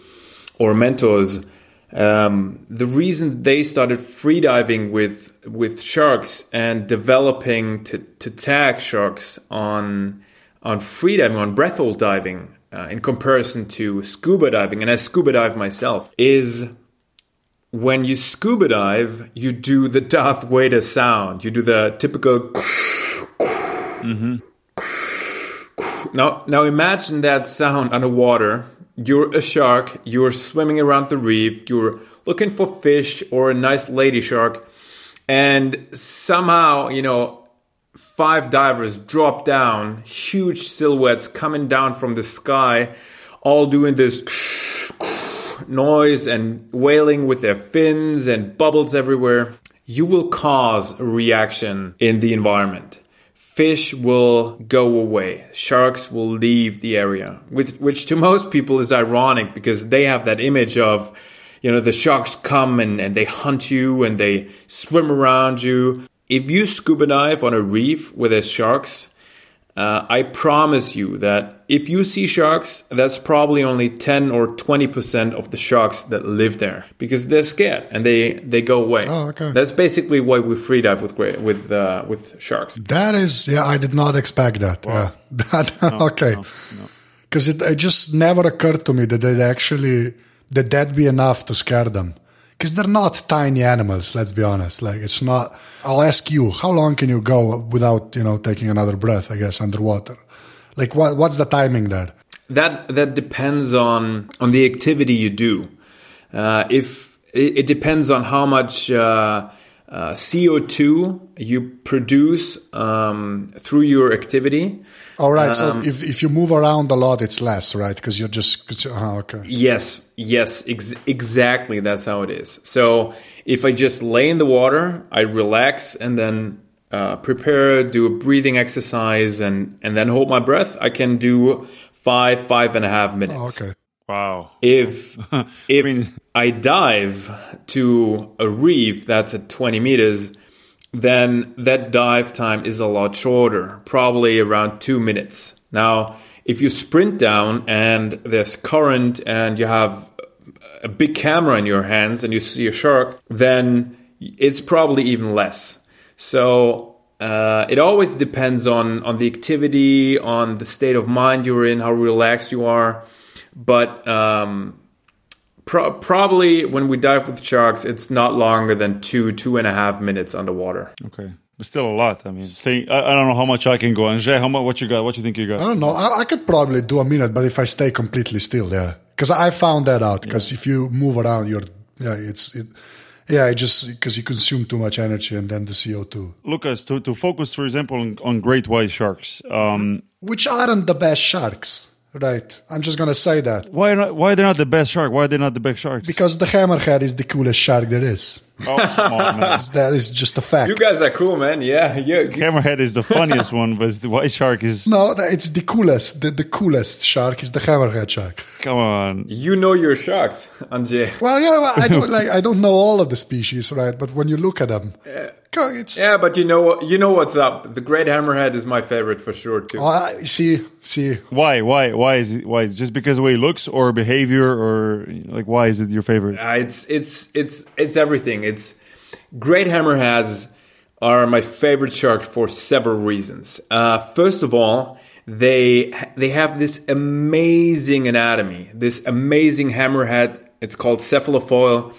or mentors, um, the reason they started freediving with with sharks and developing to, to tag sharks on on freediving, on breath hold diving, uh, in comparison to scuba diving, and I scuba dive myself, is when you scuba dive, you do the Darth Vader sound. You do the typical. Mm-hmm. Now, now imagine that sound underwater. You're a shark. You're swimming around the reef. You're looking for fish or a nice lady shark, and somehow, you know, five divers drop down, huge silhouettes coming down from the sky, all doing this noise and wailing with their fins and bubbles everywhere. You will cause a reaction in the environment fish will go away. Sharks will leave the area, which to most people is ironic because they have that image of, you know, the sharks come and, and they hunt you and they swim around you. If you scuba dive on a reef where there's sharks, uh, I promise you that if you see sharks, that's probably only 10 or 20% of the sharks that live there because they're scared and they, they go away. Oh, okay. That's basically why we free dive with with uh, with sharks. That is, yeah, I did not expect that. Wow. Yeah. that, no, okay. Because no, no. it, it just never occurred to me that they actually, that that be enough to scare them because they're not tiny animals. Let's be honest. Like it's not. I'll ask you, how long can you go without you know taking another breath? I guess underwater. Like what? What's the timing there? That that depends on on the activity you do. Uh, if it, it, depends on how much. Uh, uh, CO2 you produce um, through your activity. All right. so if, if you move around a lot, it's less, right? Because you're just you- uh, okay. Yes, yes, ex- exactly. That's how it is. So if I just lay in the water, I relax and then uh, prepare, do a breathing exercise, and and then hold my breath. I can do five, five and a half minutes. Oh, okay. Wow. If if I, mean- I dive to a reef that's at 20 meters, then that dive time is a lot shorter, probably around two minutes. Now, if you sprint down and there's current and you have a big camera in your hands and you see a shark, then it's probably even less. So uh, it always depends on on the activity, on the state of mind you're in, how relaxed you are. But um, pro- probably when we dive with sharks, it's not longer than two two and a half minutes underwater. Okay. But still a lot. I mean, stay, I, I don't know how much I can go. And Anže, how much? What you got? What you think you got? I don't know. I, I could probably do a minute, but if I stay completely still, yeah. Because I found that out. Because if you move around, you're yeah, it's it, yeah, it just because you consume too much energy and then the CO two, Lucas, to, to focus, for example, on, on great white sharks. Um, which aren't the best sharks, right? I'm just gonna say that why not? Why they're not the best shark? Why are they not the best sharks? because the hammerhead is the coolest shark there is. Oh, come on, man. That is just a fact. You guys are cool, man. Yeah, yeah. Hammerhead is the funniest one, but the white shark is. no, it's the coolest. The, the coolest shark is the hammerhead shark. Come on. You know your sharks, Anže. Well, you know, I don't like. I don't know all of the species, right? But when you look at them, go- it's Yeah, but you know? You know what's up. The great hammerhead is my favorite for sure too. Oh, I see, see. Why? Why? Why is it? Why? Is it just because the way he looks, or behavior, or like why is it your favorite? Uh, it's it's it's it's everything. It's great hammerheads are my favorite shark for several reasons. Uh, first of all, they they have this amazing anatomy, this amazing hammerhead. It's called cephalofoil.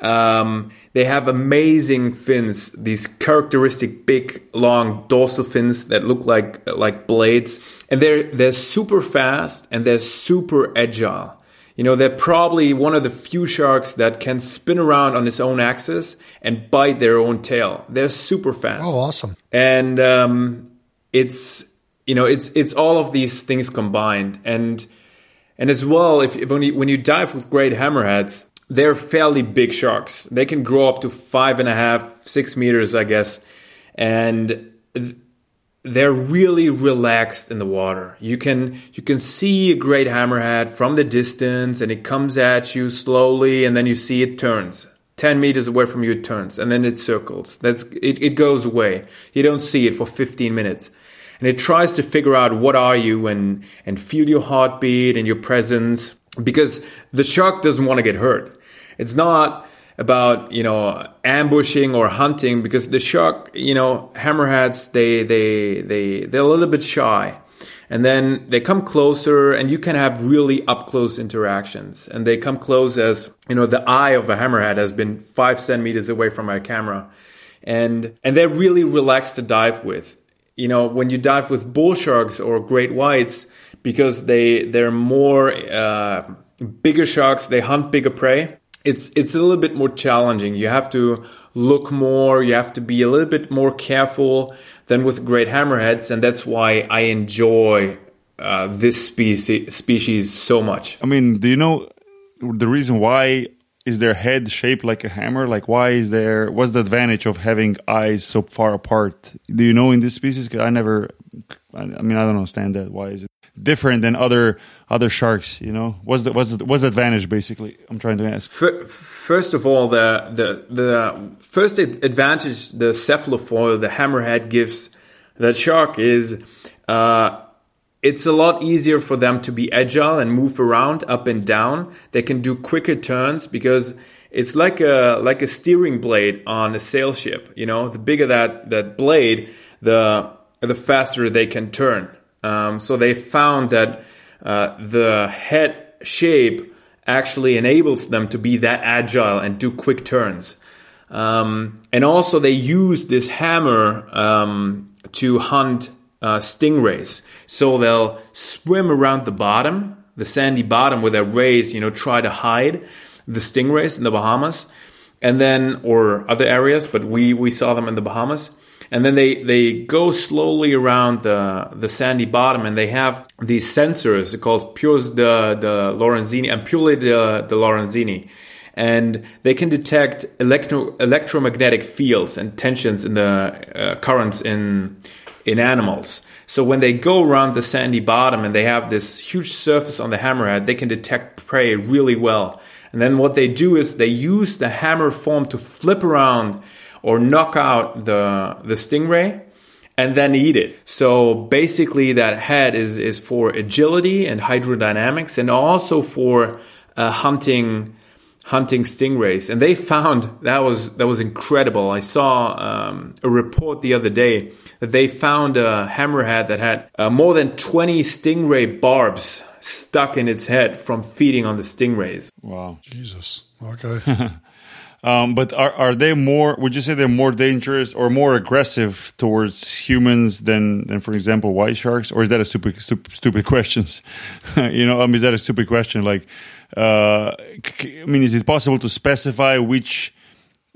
Um, they have amazing fins, these characteristic big, long dorsal fins that look like like blades, and they're they're super fast and they're super agile. You know, they're probably one of the few sharks that can spin around on its own axis and bite their own tail. They're super fast. Oh, awesome. And um, it's you know it's it's all of these things combined and and as well if, if when you when you dive with great hammerheads they're fairly big sharks they can grow up to five and a half six meters i guess and they're really relaxed in the water. You can you can see a great hammerhead from the distance and it comes at you slowly and then you see it turns. 10 meters away from you it turns and then it circles. That's it, it goes away. You don't see it for 15 minutes. And it tries to figure out what are you and and feel your heartbeat and your presence because the shark doesn't want to get hurt. It's not about you know ambushing or hunting because the shark you know hammerheads they they they they're a little bit shy. And then they come closer and you can have really up close interactions. And they come close as you know the eye of a hammerhead has been five centimeters away from my camera. And and they're really relaxed to dive with. You know when you dive with bull sharks or great whites because they they're more uh, bigger sharks they hunt bigger prey it's it's a little bit more challenging you have to look more you have to be a little bit more careful than with great hammerheads and that's why i enjoy uh, this species species so much I mean, do you know the reason why is their head shaped like a hammer? Like, why is there? What's the advantage of having eyes so far apart? Do you know in this species? I never. I I mean, I don't understand that. Why is it different than other other sharks? You know, what's the what's the, what's the advantage? Basically, I'm trying to ask. Fir- First of all, the the the first advantage the cephalofoil, the hammerhead, gives that shark is uh, it's a lot easier for them to be agile and move around up and down. They can do quicker turns because it's like a like a steering blade on a sail ship. You know, the bigger that that blade, the the faster they can turn. Um, so they found that uh, the head shape actually enables them to be that agile and do quick turns. Um, and also, they use this hammer um, to hunt uh, stingrays. So they'll swim around the bottom, the sandy bottom, where their rays, you know, try to hide the stingrays in the Bahamas. and then or other areas, but we we saw them in the Bahamas. And then they, they go slowly around the, the sandy bottom and they have these sensors called Pius de, de Lorenzini and Purely de, de Lorenzini. And they can detect electro, electromagnetic fields and tensions in the uh, currents in, in animals. So when they go around the sandy bottom and they have this huge surface on the hammerhead, they can detect prey really well. And then what they do is they use the hammer form to flip around or knock out the the stingray and then eat it. So basically, that head is is for agility and hydrodynamics, and also for uh, hunting hunting stingrays. And they found that was that was incredible. I saw um, a report the other day that they found a hammerhead that had uh, more than twenty stingray barbs stuck in its head from feeding on the stingrays. Wow. Jesus. Okay. um, but are, are they more, would you say they're more dangerous or more aggressive towards humans than, than for example, white sharks? Or is that a stupid, stupid, stupid question? you know, um, is that a stupid question? Like, uh, I mean, is it possible to specify which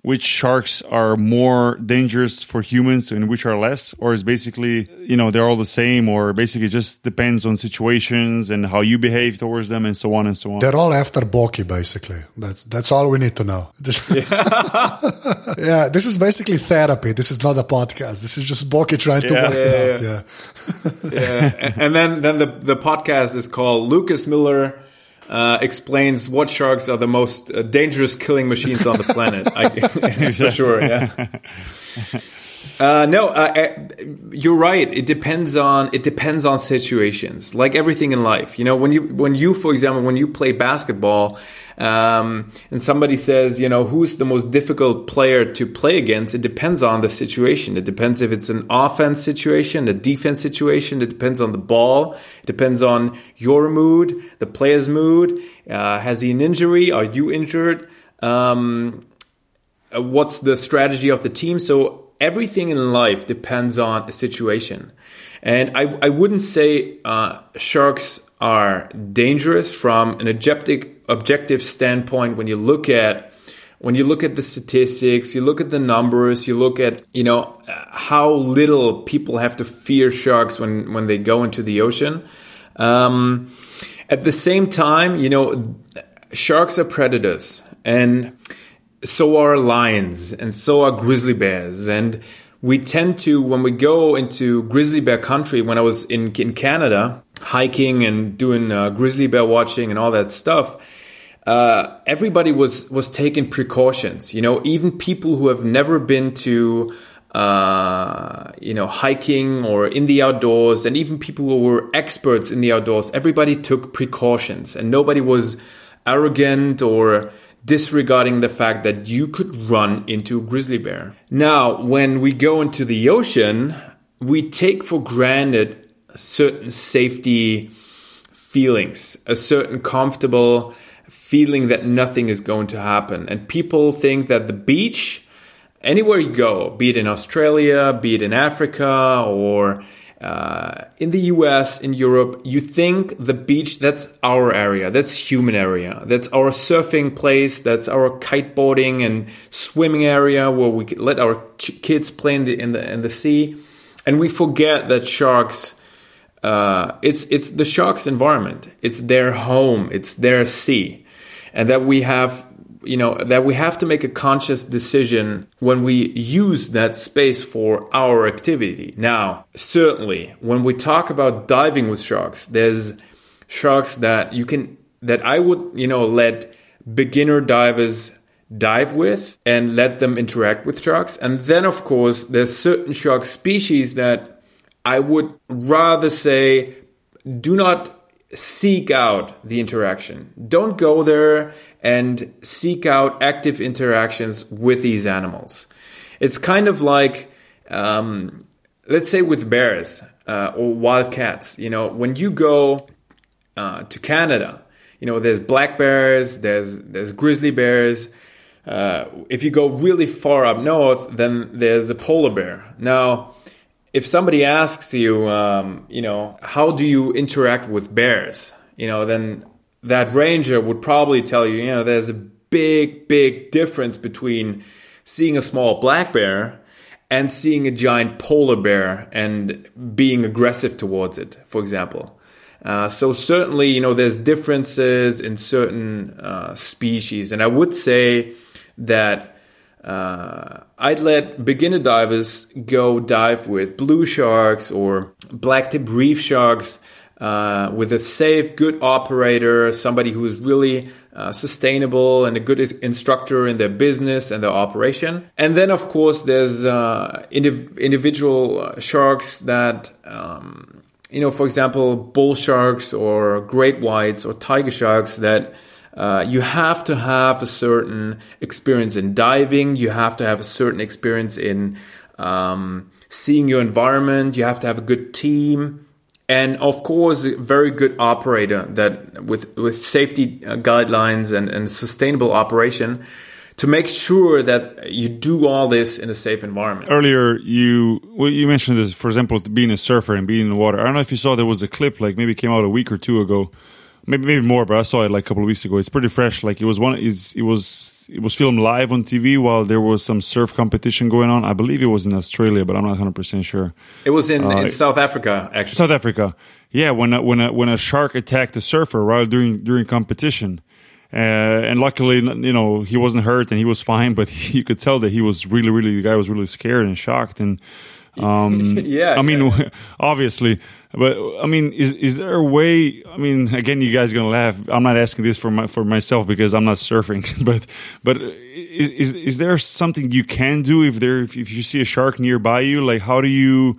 which sharks are more dangerous for humans and which are less or is basically you know they're all the same or basically just depends on situations and how you behave towards them and so on and so on? They're all after Boki basically. That's that's all we need to know. Yeah. yeah this is basically therapy. This is not a podcast. This is just Boki trying to yeah, work yeah, it out yeah. Yeah. And then then the the podcast is called Lucas Miller uh, explains what sharks are the most uh, dangerous killing machines on the planet. I, for sure, yeah. Uh, no, uh, uh, you're right. It depends on it depends on situations, like everything in life. You know, when you when you, for example, when you play basketball, um, and somebody says, you know, who's the most difficult player to play against, it depends on the situation. It depends if it's an offense situation, a defense situation. It depends on the ball. It depends on your mood, the player's mood. Uh, has he an injury? Are you injured? Um, uh, what's the strategy of the team? So everything in life depends on a situation. And I, I wouldn't say uh, sharks are dangerous from an objective objective standpoint when you look at when you look at the statistics, you look at the numbers, you look at you know how little people have to fear sharks when when they go into the ocean. Um, at the same time, you know, sharks are predators, and so are lions, and so are grizzly bears, and we tend to when we go into grizzly bear country. When I was in in Canada hiking and doing uh, grizzly bear watching and all that stuff uh, everybody was was taking precautions. You know, even people who have never been to uh, you know hiking or in the outdoors, and even people who were experts in the outdoors, everybody took precautions, and nobody was arrogant or disregarding the fact that you could run into a grizzly bear. Now, when we go into the ocean, we take for granted certain safety feelings, a certain comfortable feeling that nothing is going to happen. And people think that the beach, anywhere you go, be it in Australia, be it in Africa, or uh, in the US, in Europe, you think the beach, that's our area, that's human area, that's our surfing place, that's our kiteboarding and swimming area where we let our kids play in the, in the, in the sea. And we forget that sharks, uh, it's, it's the sharks' environment, it's their home, it's their sea and that we have you know that we have to make a conscious decision when we use that space for our activity. Now certainly when we talk about diving with sharks there's sharks that you can that i would you know let beginner divers dive with and let them interact with sharks. And then of course there's certain shark species that i would rather say do not seek out the interaction. Don't go there and seek out active interactions with these animals. It's kind of like, um, let's say, with bears uh, or wild cats. You know, when you go uh, to Canada, you know, there's black bears, there's there's grizzly bears. Uh, if you go really far up north, then there's a polar bear. Now, if somebody asks you, um, you know, how do you interact with bears? You know, then that ranger would probably tell you, you know, there's a big, big difference between seeing a small black bear and seeing a giant polar bear and being aggressive towards it, for example. Uh, so certainly, you know, there's differences in certain uh, species, and I would say that uh, I'd let beginner divers go dive with blue sharks or blacktip reef sharks uh, with a safe, good operator, somebody who is really uh, sustainable and a good instructor in their business and their operation. And then, of course, there's uh, indiv- individual uh, sharks that, um, you know, for example, bull sharks or great whites or tiger sharks that. Uh, you have to have a certain experience in diving. You have to have a certain experience in um, seeing your environment. You have to have a good team and of course a very good operator that with with safety uh, guidelines and, and sustainable operation to make sure that you do all this in a safe environment. Earlier, you well, you mentioned this, for example, being a surfer and being in the water. I don't know if you saw there was a clip, like maybe came out a week or two ago, maybe maybe more, but I saw it like a couple of weeks ago. It's pretty fresh. Like it was one, is it was it was filmed live on TV while there was some surf competition going on. I believe it was in Australia, but I'm not 100 percent sure. It was in, uh, in South Africa, actually. South Africa, yeah. When a, when a, when a shark attacked a surfer while during during competition. Uh, and luckily, you know, he wasn't hurt and he was fine, but he, you could tell that he was really, really, the guy was really scared and shocked. And, um, yeah, I mean, yeah. obviously, but I mean, is is there a way? I mean, again, you guys are gonna laugh. I'm not asking this for my for myself because I'm not surfing, but but is is, is there something you can do if there if, if you see a shark nearby you? Like, how do you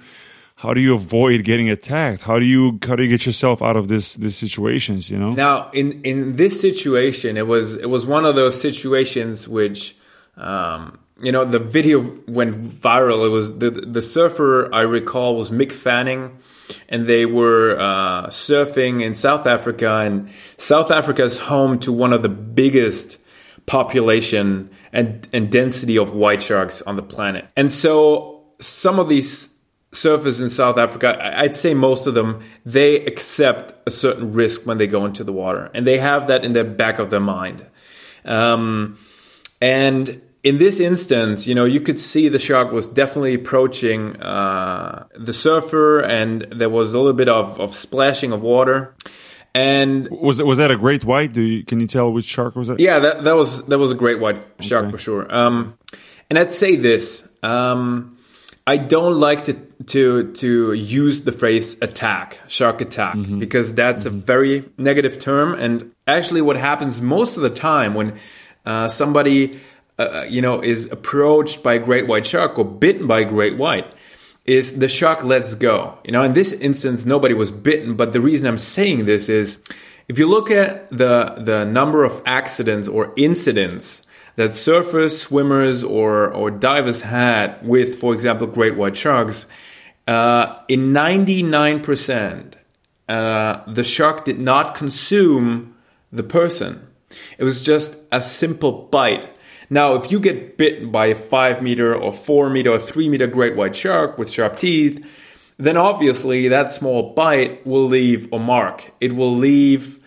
how do you avoid getting attacked? How do you how do you get yourself out of this these situations? You know. Now, in in this situation, it was it was one of those situations which. Um, you know the video went viral. It was the the surfer I recall was Mick Fanning, and they were uh, surfing in South Africa. And South Africa is home to one of the biggest population and and density of white sharks on the planet. And so some of these surfers in South Africa, I'd say most of them, they accept a certain risk when they go into the water, and they have that in the back of their mind. Um, and in this instance, you know, you could see the shark was definitely approaching uh, the surfer, and there was a little bit of, of splashing of water. And was it was that a great white? Do you, can you tell which shark was that? Yeah, that that was that was a great white shark okay. for sure. Um, and I'd say this: um, I don't like to to to use the phrase attack, shark attack, mm-hmm. because that's mm-hmm. a very negative term. And actually, what happens most of the time when uh, somebody uh, you know, is approached by a great white shark or bitten by a great white, is the shark lets go. You know, in this instance, nobody was bitten, but the reason I'm saying this is if you look at the, the number of accidents or incidents that surfers, swimmers, or, or divers had with, for example, great white sharks, uh, in 99%, uh, the shark did not consume the person. It was just a simple bite now, if you get bitten by a five meter or four meter or three meter great white shark with sharp teeth, then obviously that small bite will leave a mark. It will leave,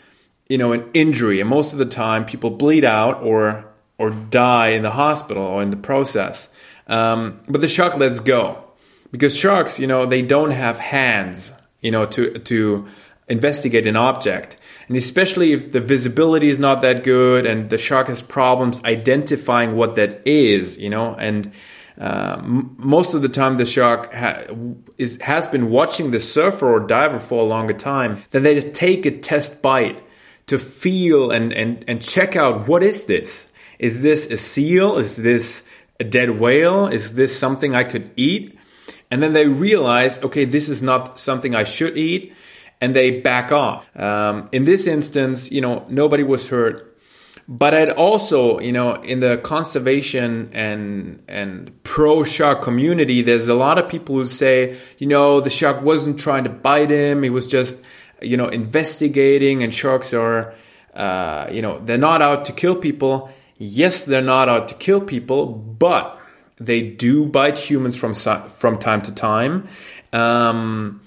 you know, an injury. And most of the time, people bleed out or or die in the hospital or in the process. Um, but the shark lets go because sharks, you know, they don't have hands, you know, to to investigate an object. And especially if the visibility is not that good and the shark has problems identifying what that is, you know, and uh, most of the time the shark ha- is, has been watching the surfer or diver for a longer time, then they take a test bite to feel and, and, and check out what is this? Is this a seal? Is this a dead whale? Is this something I could eat? And then they realize, okay, this is not something I should eat and they back off. Um, in this instance, you know, nobody was hurt. But I'd also, you know, in the conservation and and pro shark community, there's a lot of people who say, you know, the shark wasn't trying to bite him; he was just, you know, investigating. And sharks are, uh, you know, they're not out to kill people. Yes, they're not out to kill people, but they do bite humans from from time to time. Um,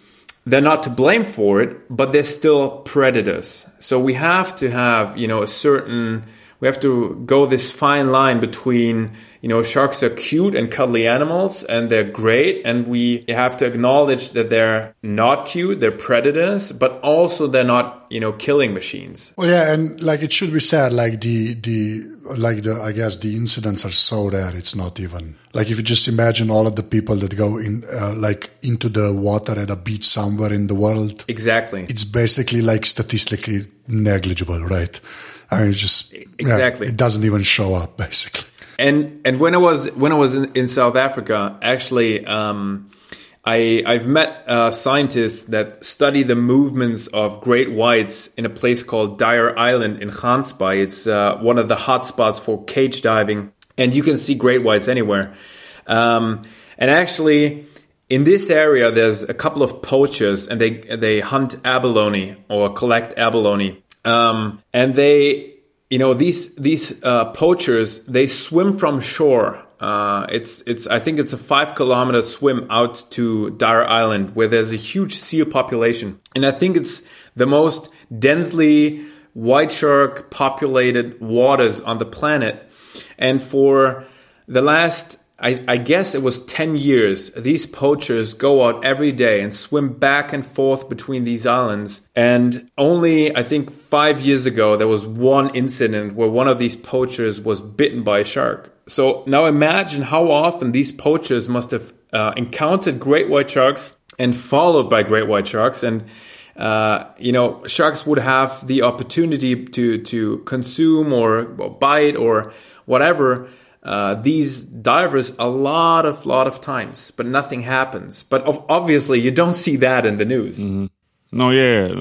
they're not to blame for it, but they're still predators. So we have to have, you know, a certain we have to go this fine line between you know sharks are cute and cuddly animals and they're great and we have to acknowledge that they're not cute they're predators but also they're not you know killing machines. Well yeah and like it should be said like the the like the i guess the incidents are so rare it's not even like if you just imagine all of the people that go in uh, like into the water at a beach somewhere in the world. Exactly. It's basically like statistically negligible right I mean, just exactly. Yeah, it doesn't even show up basically. And and when I was when I was in, in South Africa, actually, um, I I've met uh, scientists that study the movements of great whites in a place called Dyer Island in Gansbaai. It's uh, one of the hotspots for cage diving, and you can see great whites anywhere. Um, and actually, in this area, there's a couple of poachers, and they they hunt abalone or collect abalone um, and they, you know, these these uh, poachers they swim from shore. Uh, it's it's I think it's a five kilometer swim out to Dyer Island where there's a huge seal population, and I think it's the most densely white shark populated waters on the planet. And for the last I, I, guess it was 10 years. These poachers go out every day and swim back and forth between these islands. And only, I think, five years ago, there was one incident where one of these poachers was bitten by a shark. So now imagine how often these poachers must have uh, encountered great white sharks and followed by great white sharks. And uh, you know, sharks would have the opportunity to to consume or, or bite or whatever uh, these divers a lot of lot of times, but nothing happens. But obviously, you don't see that in the news. Mm-hmm. No, yeah.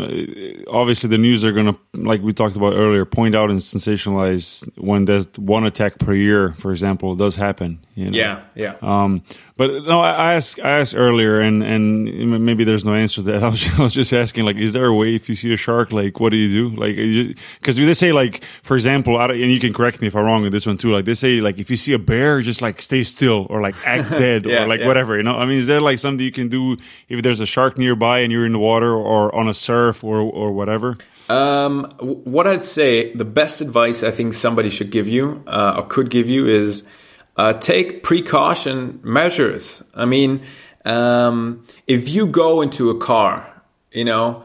Obviously, the news are going to, like we talked about earlier, point out and sensationalize when there's one attack per year, for example, does happen. You know? Yeah, yeah. Um, but no, I asked, I asked earlier, and and maybe there's no answer to that. I was, I was just asking, like, is there a way if you see a shark, like, what do you do? Like, because they say, like, for example, and you can correct me if I'm wrong with this one too. Like, they say, like, if you see a bear, just like stay still or like act dead yeah, or like yeah. whatever. You know, I mean, is there like something you can do if there's a shark nearby and you're in the water or on a surf or or whatever? Um, what I'd say, the best advice I think somebody should give you uh, or could give you is uh, take precaution measures. I mean, um, if you go into a car, you know,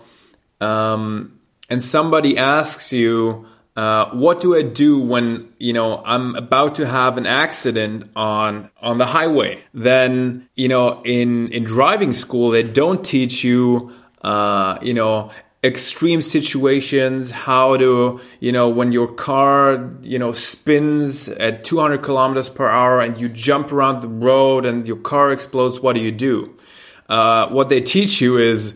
um, and somebody asks you, uh, what do I do when you know I'm about to have an accident on on the highway? Then you know in in driving school they don't teach you uh, you know extreme situations how to you know when your car you know spins at 200 kilometers per hour and you jump around the road and your car explodes what do you do? Uh, what they teach you is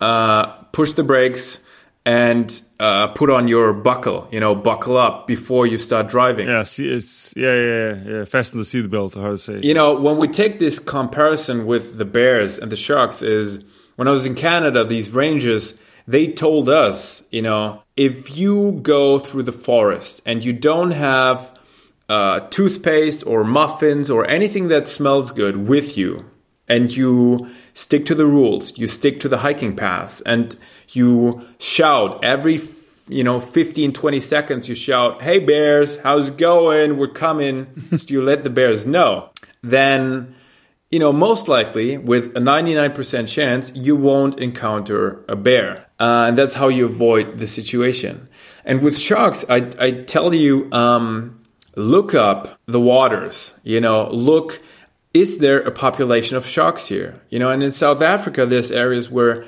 uh, push the brakes and uh, put on your buckle you know buckle up before you start driving. Yeah see, it's, yeah yeah yeah fasten the seatbelt how to say. You know when we take this comparison with the bears and the sharks is when i was in canada these rangers they told us, you know, if you go through the forest and you don't have uh, toothpaste or muffins or anything that smells good with you, and you stick to the rules, you stick to the hiking paths, and you shout every you know 15 20 seconds you shout hey bears how's it going? We're coming. So you let the bears know. Then you know, most likely with a 99% chance, you won't encounter a bear. Uh, and that's how you avoid the situation. And with sharks, I, I tell you, um, look up the waters, you know, look, is there a population of sharks here? You know, and in South Africa, there's areas where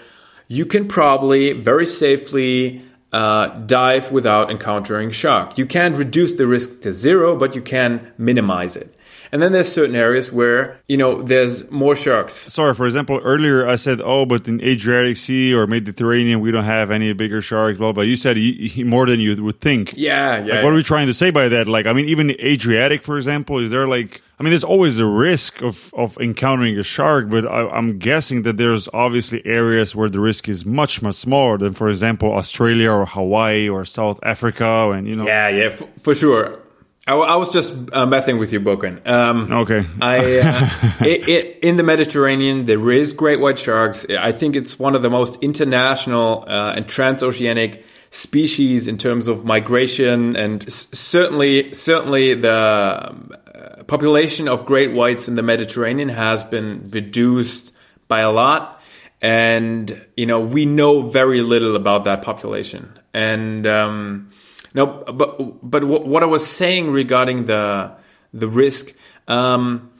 you can probably very safely uh, dive without encountering shark. You can't reduce the risk to zero, but you can minimize it. And then there's certain areas where, you know, there's more sharks. Sorry, for example, earlier I said, oh, but in Adriatic Sea or Mediterranean, we don't have any bigger sharks, blah, blah. You said more than you would think. Yeah, yeah. Like, what are we trying to say by that? Like, I mean, even Adriatic, for example, is there like, I mean, there's always a risk of, of encountering a shark, but I, am guessing that there's obviously areas where the risk is much, much smaller than, for example, Australia or Hawaii or South Africa. And, you know. Yeah, yeah, for sure. I, I was just uh, messing with you, Boken. Um, okay. I uh, it, it, in the Mediterranean there is great white sharks. I think it's one of the most international uh, and transoceanic species in terms of migration, and s- certainly, certainly the uh, population of great whites in the Mediterranean has been reduced by a lot. And you know, we know very little about that population. And um, no, but but what I was saying regarding the the risk, um,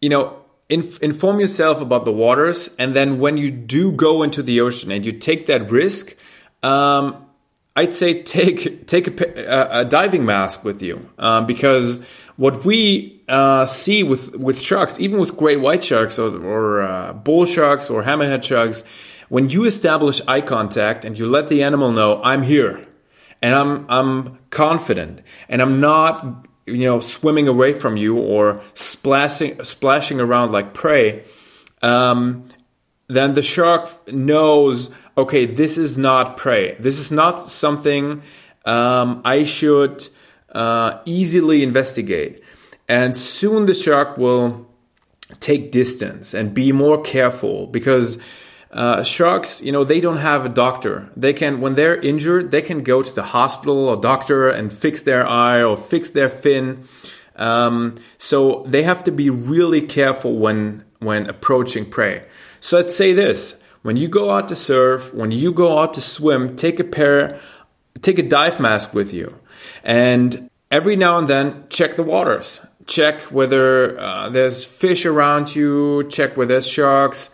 you know, inf- inform yourself about the waters, and then when you do go into the ocean and you take that risk, um, I'd say take take a, a diving mask with you um, because what we uh, see with with sharks, even with great white sharks or, or uh, bull sharks or hammerhead sharks, when you establish eye contact and you let the animal know I'm here and I'm I'm confident. And I'm not you know swimming away from you or splashing splashing around like prey, um, then the shark knows okay this is not prey. This is not something um, I should uh, easily investigate, and soon the shark will take distance and be more careful because uh, sharks, you know, they don't have a doctor. They can, when they're injured, they can go to the hospital or doctor and fix their eye or fix their fin. Um, so they have to be really careful when when approaching prey. So let's say this: when you go out to surf, when you go out to swim, take a pair, take a dive mask with you, and every now and then check the waters. Check whether uh, there's fish around you. Check whether there's sharks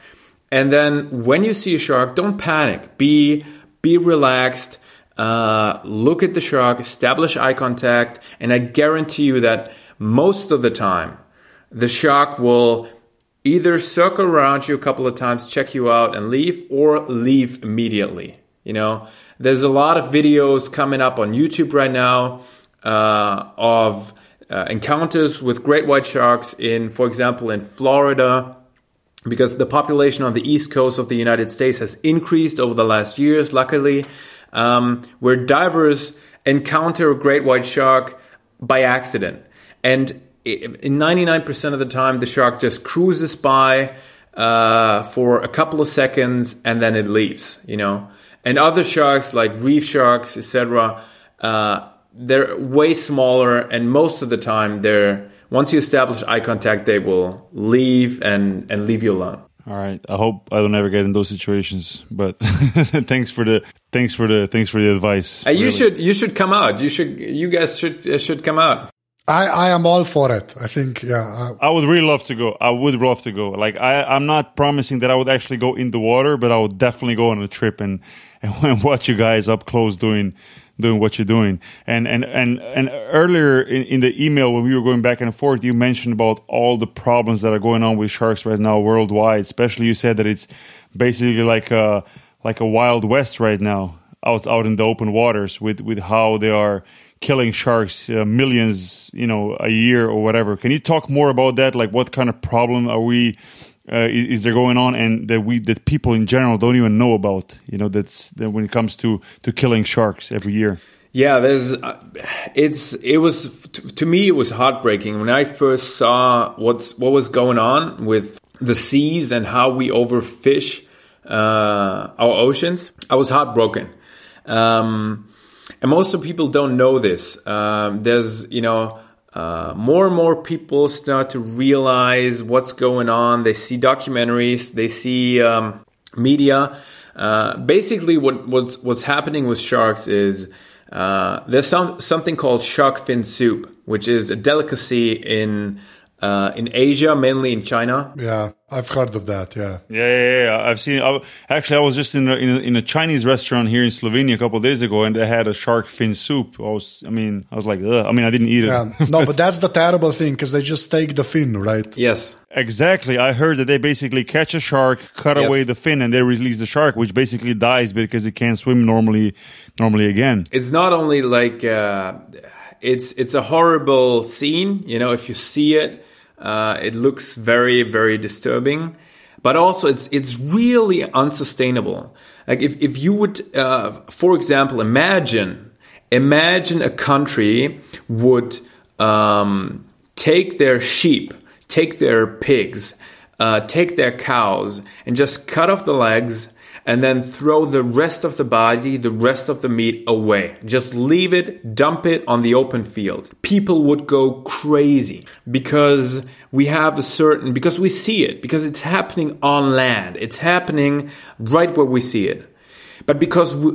and then when you see a shark, don't panic. Be be relaxed. Uh, look at the shark, establish eye contact, and I guarantee you that most of the time, the shark will either circle around you a couple of times, check you out, and leave, or leave immediately. You know, there's a lot of videos coming up on YouTube right now uh, of uh, encounters with great white sharks in, for example, in Florida because the population on the east coast of the United States has increased over the last years, luckily, um, where divers encounter a great white shark by accident. And in 99% of the time, the shark just cruises by uh, for a couple of seconds and then it leaves, you know. And other sharks, like reef sharks, etc., uh, they're way smaller, and most of the time, they're once you establish eye contact, they will leave and and leave you alone. All right. I hope I don't ever get in those situations. But thanks for the thanks for the thanks for the advice. Uh, you really. should you should come out. You should you guys should uh, should come out. I, I am all for it. I think yeah. I, I, would really love to go. I would love to go. Like I I'm not promising that I would actually go in the water, but I would definitely go on a trip and and watch you guys up close doing doing what you're doing. And and and and earlier in, in, the email when we were going back and forth, you mentioned about all the problems that are going on with sharks right now worldwide. Especially, you said that it's basically like a like a wild west right now out out in the open waters with with how they are killing sharks uh, millions you know a year or whatever can you talk more about that like what kind of problem are we uh, is, there going on and that we that people in general don't even know about you know that's that when it comes to to killing sharks every year? Yeah there's uh, it's it was to, to me it was heartbreaking. When i first saw what's what was going on with the seas and how we overfish uh, our oceans i was heartbroken. Um, and most of people don't know this. Um, there's you know uh, more and more people start to realize what's going on. They see documentaries, they see um, media. Uh, basically, what, what's what's happening with sharks is uh, there's some something called shark fin soup, which is a delicacy in uh, in Asia, mainly in China. Yeah, I've heard of that. Yeah, yeah, yeah. yeah. I've seen. I, actually, I was just in a, in a, in, a, Chinese restaurant here in Slovenia a couple days ago, and they had a shark fin soup. I was, I mean, I was like, Ugh. I mean, I didn't eat it. Yeah. no, but that's the terrible thing because they just take the fin, right? Yes, exactly. I heard that they basically catch a shark, cut yes. away the fin, and they release the shark, which basically dies because it can't swim normally, normally again. It's not only like. Uh, it's it's a horrible scene, you know. If you see it, uh, it looks very, very disturbing, but also it's it's really unsustainable. Like if if you would, uh, for example, imagine imagine a country would um, take their sheep, take their pigs, uh, take their cows, and just cut off the legs and then throw the rest of the body, the rest of the meat away. Just leave it, dump it on the open field. People would go crazy because we have a certain, because we see it, because it's happening on land. It's happening right where we see it. But because we,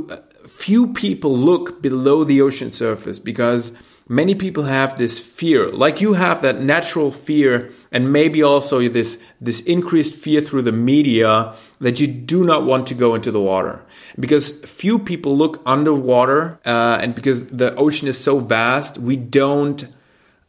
few people look below the ocean surface, because many people have this fear like you have that natural fear and maybe also this this increased fear through the media that you do not want to go into the water because few people look underwater uh, and because the ocean is so vast we don't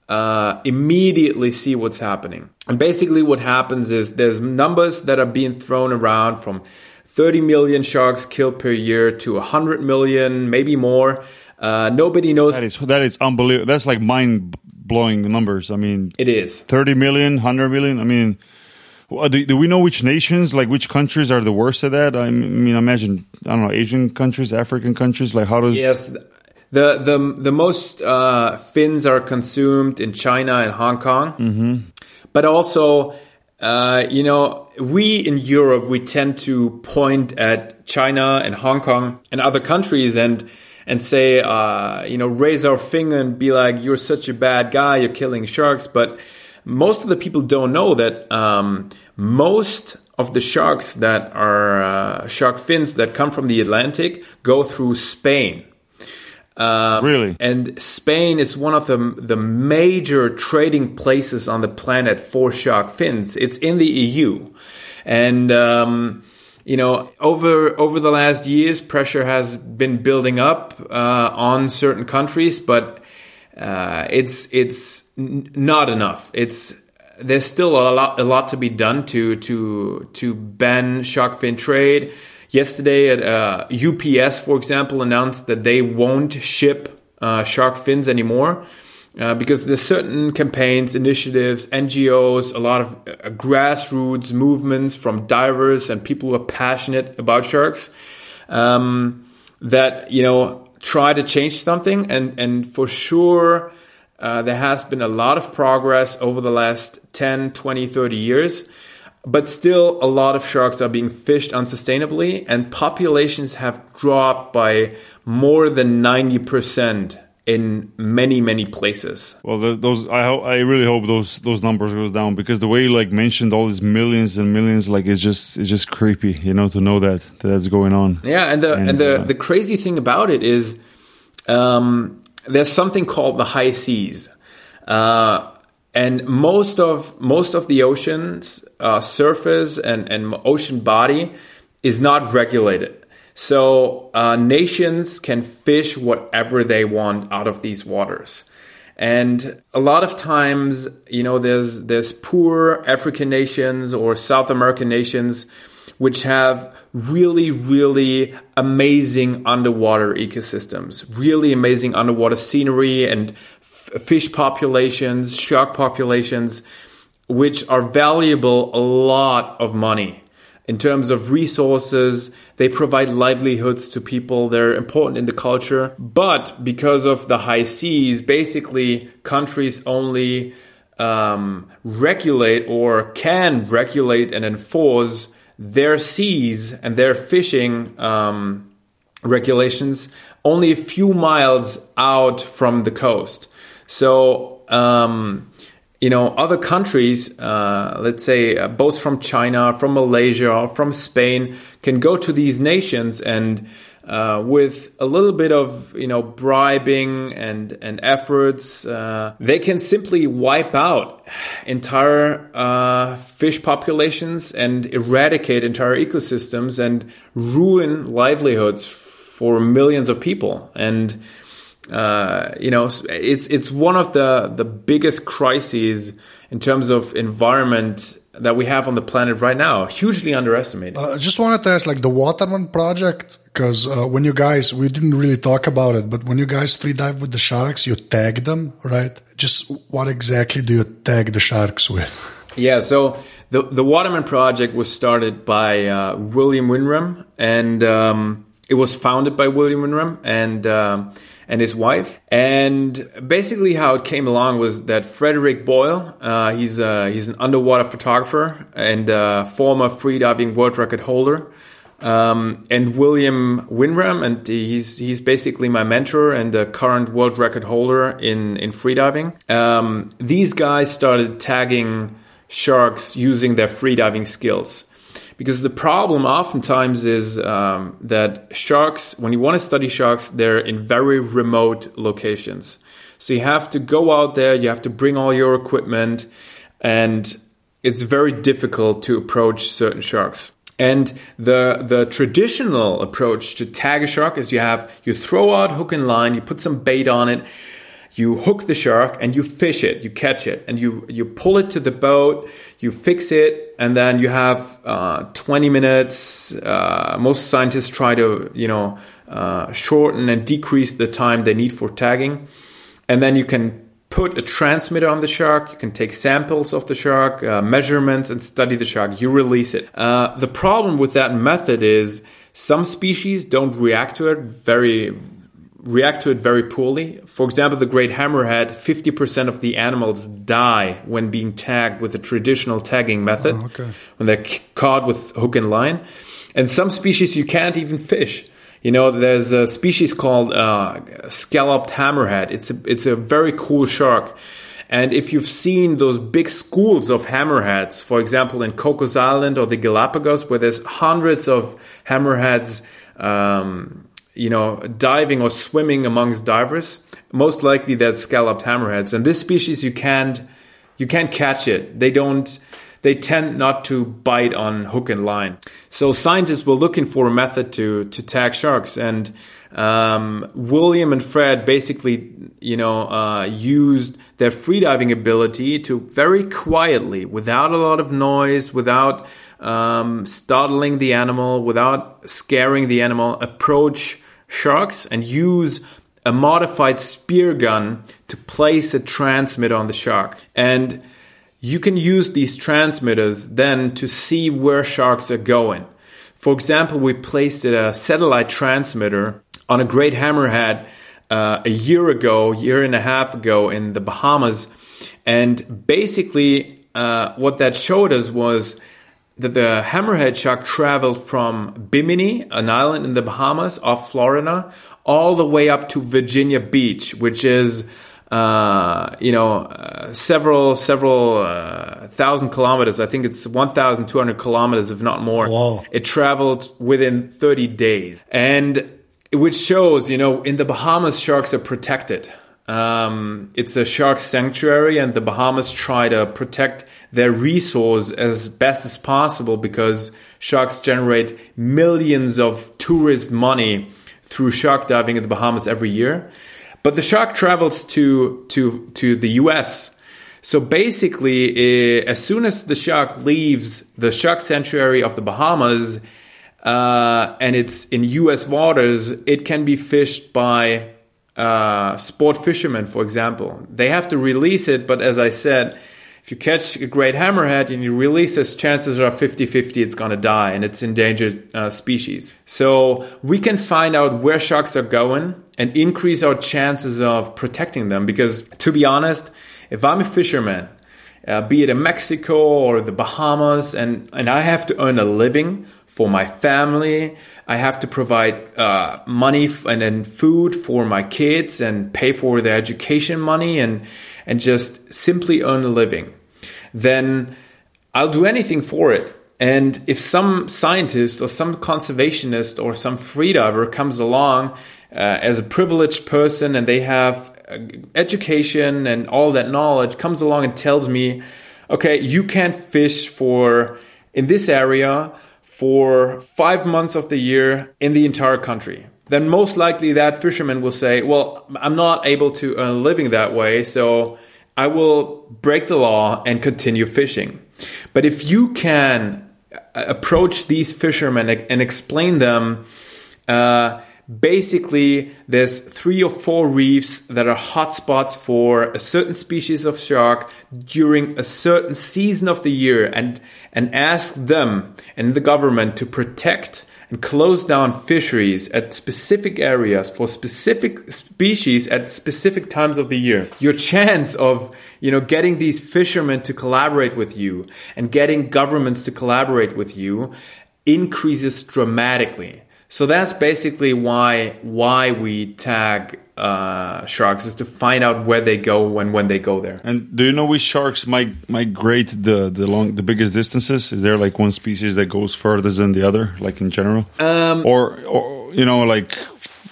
uh, immediately see what's happening and basically what happens is there's numbers that are being thrown around from 30 million sharks killed per year to 100 million maybe more uh, nobody knows. That is that is unbelievable. That's like mind blowing numbers. I mean, it is 30 million, 100 million. I mean, do, do, we know which nations, like which countries, are the worst at that? I mean, imagine I don't know Asian countries, African countries. Like how does yes. The, the the most uh, fins are consumed in China and Hong Kong, mm-hmm. but also uh, you know, we in Europe we tend to point at China and Hong Kong and other countries, and and say, uh, you know, raise our finger and be like, you're such a bad guy, you're killing sharks. But most of the people don't know that um, most of the sharks that are uh, shark fins that come from the Atlantic go through Spain. Uh, really? And Spain is one of the the major trading places on the planet for shark fins. It's in the EU, and um, you know, over over the last years, pressure has been building up uh, on certain countries, but uh, it's it's n- not enough. It's there's still a lot a lot to be done to to to ban shark fin trade. Yesterday, at uh, UPS, for example, announced that they won't ship uh, shark fins anymore uh, because there's certain campaigns, initiatives, NGOs, a lot of uh, grassroots movements from divers and people who are passionate about sharks um, that you know try to change something, and and for sure. Uh, there has been a lot of progress over the last 10, 20, 30 years, but still a lot of sharks are being fished unsustainably, and populations have dropped by more than 90% in many many places. Well, the, those I ho- I really hope those those numbers goes down because the way you like mentioned all these millions and millions, like it's just it's just creepy, you know, to know that, that that's going on. Yeah, and the and, and the uh, the crazy thing about it is, um, there's something called the high seas. Uh, and most of most of the ocean's uh, surface and, and ocean body is not regulated. So uh, nations can fish whatever they want out of these waters. And a lot of times, you know, there's there's poor African nations or South American nations which have really, really amazing underwater ecosystems, really amazing underwater scenery and f- fish populations, shark populations, which are valuable a lot of money in terms of resources. They provide livelihoods to people. They're important in the culture. But because of the high seas, basically countries only um, regulate or can regulate and enforce their seas and their fishing um, regulations only a few miles out from the coast. So, um, you know, other countries, uh, let's say uh, both from China, from Malaysia, from Spain, can go to these nations and uh, with a little bit of you know bribing and and efforts, uh, they can simply wipe out entire uh, fish populations and eradicate entire ecosystems and ruin livelihoods for millions of people. And uh, you know, it's it's one of the the biggest crises in terms of environment that we have on the planet right now. Hugely underestimated. Uh, I just wanted to ask, like the Waterman project, because uh, when you guys, we didn't really talk about it, but when you guys free dive with the sharks, you tag them, right? Just what exactly do you tag the sharks with? Yeah, so the the Waterman project was started by uh, William Winram, and um, it was founded by William Winram, and um, and his wife. And basically, how it came along was that Frederick Buyle, uh, he's uh, he's an underwater photographer and uh, former freediving world record holder. Um, and William Winram, and he's he's basically my mentor and the current world record holder in in freediving. Um, these guys started tagging sharks using their freediving skills. Because the problem oftentimes is um, that sharks, when you want to study sharks, they're in very remote locations. So you have to go out there, you have to bring all your equipment, and it's very difficult to approach certain sharks. And the the traditional approach to tag a shark is you have you throw out hook and line, you put some bait on it, you hook the shark and you fish it, you catch it, and you you pull it to the boat, you fix it, and then you have uh, 20 minutes. Uh, most scientists try to you know uh, shorten and decrease the time they need for tagging, and then you can put a transmitter on the shark. You can take samples of the shark, uh, measurements, and study the shark. You release it. Uh, the problem with that method is some species don't react to it very react to it very poorly. For example, the great hammerhead, 50% of the animals die when being tagged with the traditional tagging method, Oh, okay. when they're caught with hook and line. And some species you can't even fish. You know, there's a species called uh, scalloped hammerhead. It's a, it's a very cool shark. And if you've seen those big schools of hammerheads, for example, in Cocos Island or the Galapagos, where there's hundreds of hammerheads, um, you know, diving or swimming amongst divers, most likely that's scalloped hammerheads. And this species, you can't, you can't catch it. They don't, they tend not to bite on hook and line. So scientists were looking for a method to to tag sharks, and um, William and Fred basically, you know, uh, used their freediving ability to very quietly, without a lot of noise, without um, startling the animal, without scaring the animal, approach sharks and use a modified spear gun to place a transmitter on the shark. And you can use these transmitters then to see where sharks are going. For example, we placed a satellite transmitter on a great hammerhead uh, a year ago, year and a half ago in the Bahamas, and basically uh, what that showed us was that the hammerhead shark traveled from Bimini, an island in the Bahamas off Florida, all the way up to Virginia Beach, which is uh, you know, uh, several several uh, thousand kilometers. I think it's one thousand two hundred kilometers, if not more. Wow. It traveled within thirty days, and which shows, you know, in the Bahamas, sharks are protected. Um, it's a shark sanctuary, and the Bahamas try to protect their resource as best as possible because sharks generate millions of tourist money through shark diving in the Bahamas every year. But the shark travels to to to the U.S. So basically, uh, as soon as the shark leaves the shark sanctuary of the Bahamas uh, and it's in U.S. waters, it can be fished by uh, sport fishermen, for example. They have to release it, but as I said, if you catch a great hammerhead and you release this, chances are 50 50 it's going to die and it's endangered uh, species. So we can find out where sharks are going and increase our chances of protecting them because, to be honest, if I'm a fisherman, uh, be it in Mexico or the Bahamas, and, and I have to earn a living for my family. I have to provide uh, money f- and then food for my kids and pay for their education money and and just simply earn a living. Then I'll do anything for it. And if some scientist or some conservationist or some freediver comes along uh, as a privileged person and they have uh, education and all that knowledge comes along and tells me, okay, you can't fish for in this area for five months of the year in the entire country. Then most likely that fisherman will say, well, I'm not able to earn a living that way, so I will break the law and continue fishing. But if you can approach these fishermen and explain them, uh, basically there's three or four reefs that are hotspots for a certain species of shark during a certain season of the year and and ask them and the government to protect and close down fisheries at specific areas for specific species at specific times of the year your chance of you know getting these fishermen to collaborate with you and getting governments to collaborate with you increases dramatically. So that's basically why why we tag uh, sharks is to find out where they go and when they go there. And do you know which sharks might migrate the the long the biggest distances? Is there like one species that goes further than the other, like in general, Um, or or you know, like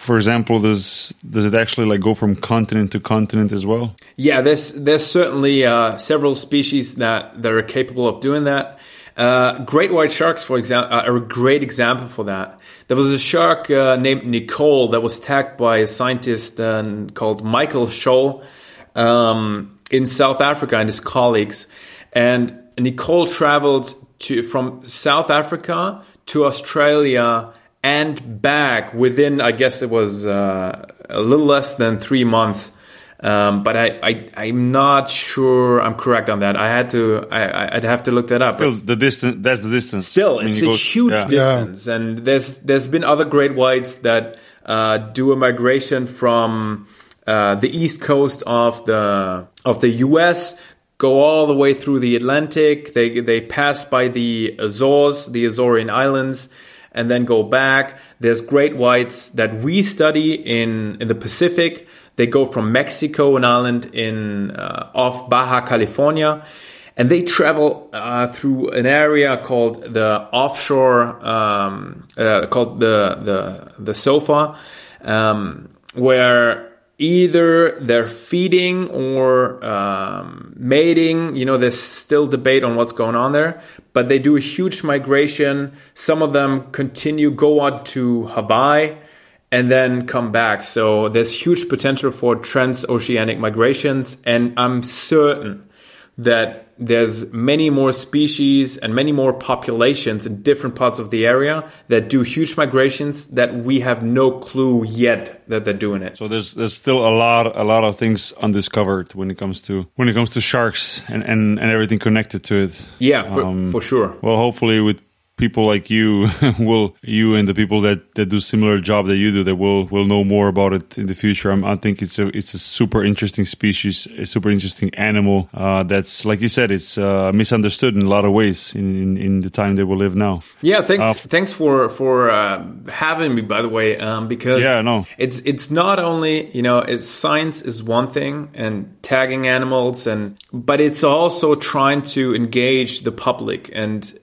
for example, does does it actually like go from continent to continent as well? Yeah, there's there's certainly uh, several species that, that are capable of doing that. Uh, great white sharks, for example, are a great example for that. There was a shark uh, named Nicole that was tagged by a scientist uh, called Michael Scholl um, in South Africa and his colleagues. And Nicole traveled to from South Africa to Australia and back within, I guess it was uh, a little less than three months. Um, but I, I, I'm not sure I'm correct on that. I had to, I, I'd have to look that up. Still, the distance. That's the distance. Still, I mean, it's a goes- huge yeah. distance, and there's there's been other great whites that uh, do a migration from uh, the east coast of the of the U.S. go all the way through the Atlantic. They they pass by the Azores, the Azorean Islands, and then go back. There's great whites that we study in in the Pacific. They go from Mexico, an island in uh, off Baja California and they travel uh, through an area called the offshore, um, uh, called the the the sofa, um, where either they're feeding or um, mating. You know, there's still debate on what's going on there, but they do a huge migration. Some of them continue go on to Hawaii and then come back. So there's huge potential for transoceanic migrations, and I'm certain that there's many more species and many more populations in different parts of the area that do huge migrations that we have no clue yet that they're doing it. So there's there's still a lot a lot of things undiscovered when it comes to when it comes to sharks and and, and everything connected to it. Yeah, for, Um, for sure. Well, hopefully with people like you will you and the people that, that do similar job that you do that will will know more about it in the future. I'm, I think it's a it's a super interesting species, a super interesting animal. Uh, that's like you said, it's uh, misunderstood in a lot of ways in, in, in the time that we live now. Yeah, thanks. Uh, thanks for for uh, having me. By the way, um, because Yeah, no. it's it's not only you know it's science is one thing and tagging animals and but it's also trying to engage the public and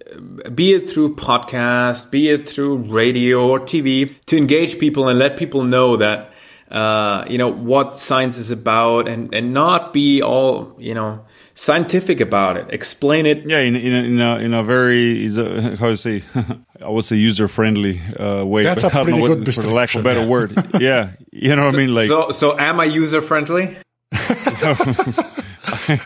uh, be it through podcast, be it through radio or TV to engage people and let people know that uh, you know what science is about and and not be all you know scientific about it. Explain it Yeah, in in a, in a, in a very is a, how to say I would say user friendly uh, way. That's but a I don't know pretty what- good for lack of a better description, word. Yeah, you know what I mean. Like so so am I user friendly?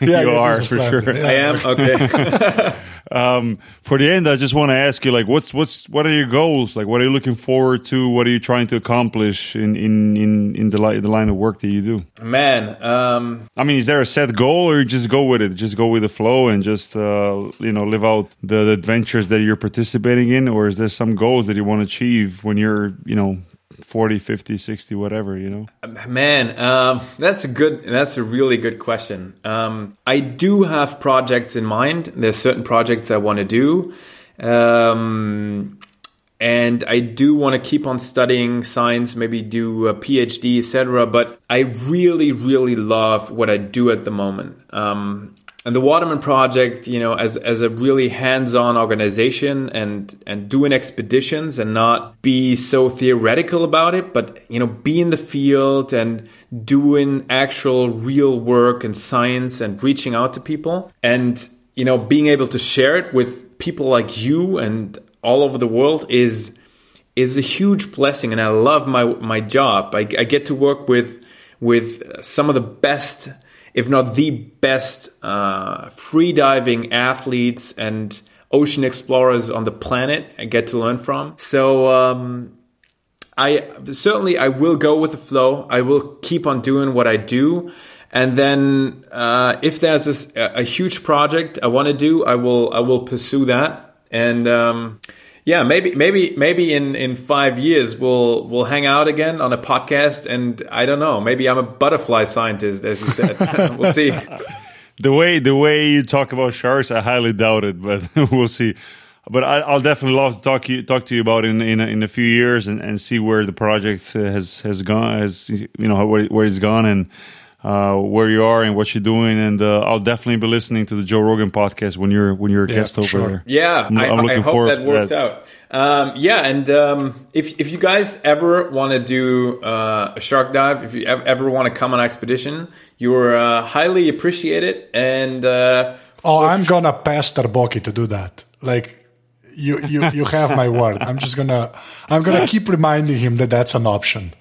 Yeah, you yeah, are for sure. Yeah. I am okay. Um, for the end, I just want to ask you, like, what's what's what are your goals? Like, what are you looking forward to? What are you trying to accomplish in in in in the li- the line of work that you do? Man, um, I mean, is there a set goal, or you just go with it? Just go with the flow and just uh, you know live out the, the adventures that you're participating in, or is there some goals that you want to achieve when you're you know 40, 50, 60, whatever? You know. man, um, that's a good. That's a really good question. Um, I do have projects in mind. There's certain projects I want to do, um, and I do want to keep on studying science. Maybe do a PhD, etc. But I really, really love what I do at the moment. Um, and the Waterman Project, you know, as as a really hands-on organization and and doing expeditions and not be so theoretical about it, but you know, be in the field and doing actual real work and science and reaching out to people and you know, being able to share it with people like you and all over the world is is a huge blessing and I love my my job. I, I get to work with with some of the best if not the best uh, free diving athletes and ocean explorers on the planet I get to learn from. So um, I certainly I will go with the flow. I will keep on doing what I do. And then uh, if there's this, a, a huge project I want to do, I will I will pursue that. And um, yeah, maybe maybe maybe in in five years we'll we'll hang out again on a podcast. And I don't know, maybe I'm a butterfly scientist, as you said. we'll see. The way the way you talk about sharks, I highly doubt it, but we'll see. but I, I'll definitely love to talk you talk to you about in in a, in a few years and, and see where the project has has gone, has you know where where it's gone and uh, where you are and what you're doing. And uh, I'll definitely be listening to the Joe Rogan podcast when you're when you're a Yeah, guest over sure. there. Yeah, I'm- I, I'm I looking hope forward that to works out. Um, yeah, and um, if if you guys ever want to do uh, a shark dive, if you ev- ever want to come on expedition, you're uh, highly appreciated. And uh, Oh, I'm gonna pester Boki to do that. Like, you, you, you have my word. I'm just gonna, I'm gonna keep reminding him that that's an option.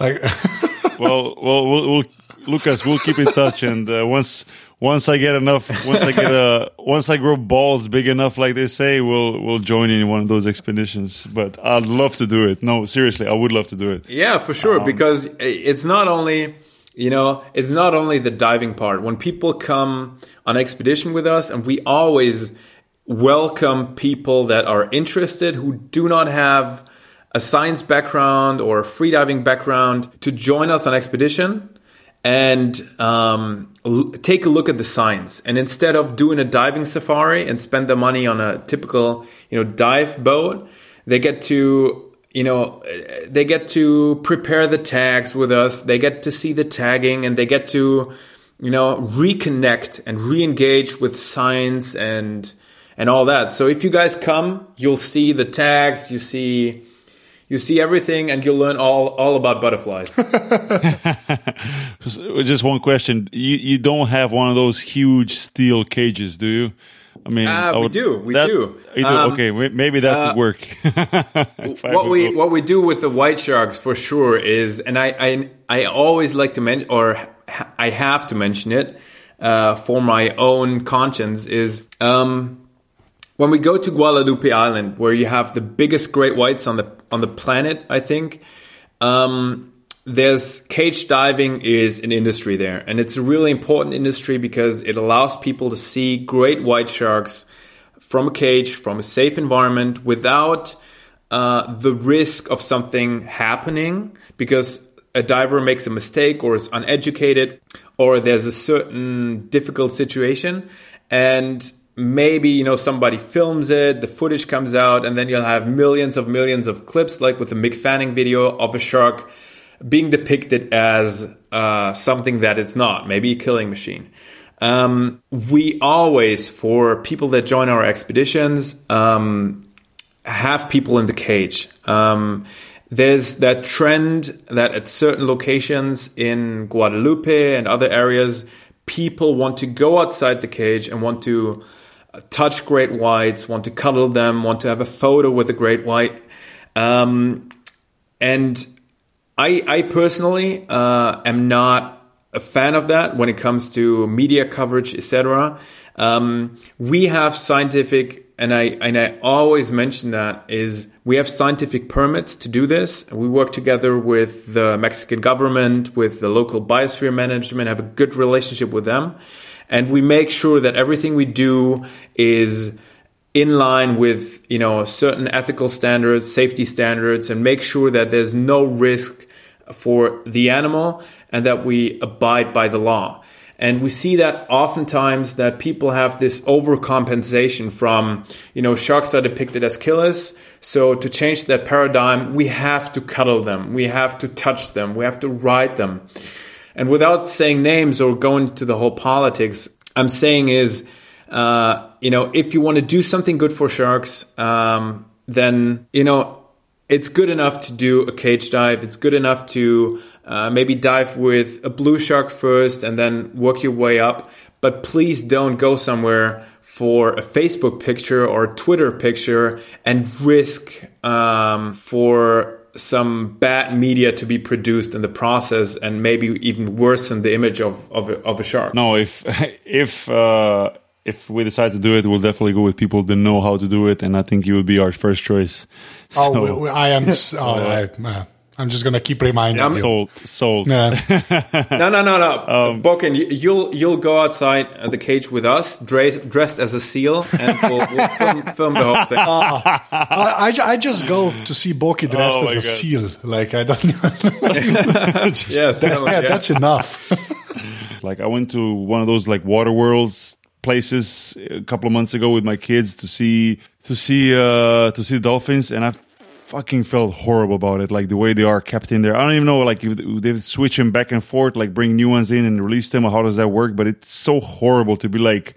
Like, well, well, we'll, we'll, Lucas, we'll keep in touch, and uh, once once I get enough, once I get a, once I grow balls big enough, like they say, we'll we'll join in one of those expeditions. But I'd love to do it. No, seriously, I would love to do it. Yeah, for sure. because it's not only you know it's not only the diving part. When people come on expedition with us, and we always welcome people that are interested who do not have a science background or a freediving background to join us on expedition and um, l- take a look at the science. And instead of doing a diving safari and spend the money on a typical, you know, dive boat, they get to, you know, they get to prepare the tags with us. They get to see the tagging, and they get to, you know, reconnect and re-engage with science and and all that. So if you guys come, you'll see the tags, you see. You see everything, and you'll learn all, all about butterflies. Just one question: you you don't have one of those huge steel cages, do you? I mean, Ah, I we do, we do. You do? Um, okay, maybe that uh, would work. What we what we do with the white sharks for sure is, and I I, I always like to mention, or I have to mention it uh, for my own conscience is um, when we go to Guadalupe Island, where you have the biggest great whites on the on the planet, I think. Um, there's cage diving is an industry there, and it's a really important industry because it allows people to see great white sharks from a cage, from a safe environment, without uh, the risk of something happening because a diver makes a mistake or is uneducated or there's a certain difficult situation and maybe you know somebody films it the footage comes out and then you'll have millions of millions of clips like with the mick fanning video of a shark being depicted as uh, something that it's not maybe a killing machine um, we always for people that join our expeditions um, have people in the cage. Um, there's that trend that at certain locations in Guadalupe and other areas, people want to go outside the cage and want to touch great whites, want to cuddle them, want to have a photo with a great white. Um, and I, I personally uh, am not a fan of that when it comes to media coverage, etc. Um, we have scientific, and I and I always mention that is we have scientific permits to do this. We work together with the Mexican government, with the local biosphere management, have a good relationship with them, and we make sure that everything we do is in line with you know certain ethical standards, safety standards, and make sure that there's no risk for the animal and that we abide by the law. And we see that oftentimes that people have this overcompensation from, you know, sharks are depicted as killers. So to change that paradigm, we have to cuddle them, we have to touch them, we have to ride them. And without saying names or going to the whole politics, I'm saying is, uh, you know, if you want to do something good for sharks, um, then you know it's good enough to do a cage dive. It's good enough to uh, maybe dive with a blue shark first and then work your way up. But please don't go somewhere for a Facebook picture or Twitter picture and risk um, for some bad media to be produced in the process and maybe even worsen the image of, of, a, of a shark. No, if if uh, if we decide to do it, we'll definitely go with people that know how to do it, and I think you would be our first choice. oh, So, we, we- I am. s- Oh, I, uh, I'm just gonna keep reminding I'm you. sold, sold. Yeah. No, no, no, no. Boken, you, you'll you'll go outside uh, the cage with us, dressed dressed as a seal, and we'll, we'll film, film the whole thing. I, I, I just go to see Boki dressed Oh as a God. seal. Like I don't. Even, yes, no, yeah, yeah. that's enough. Like I went to one of those like water worlds places a couple of months ago with my kids to see to see uh, to see dolphins, and I fucking felt horrible about it. Like the way they are kept in there. I don't even know like if they switch them back and forth, like bring new ones in and release them, or how does that work? But it's so horrible to be like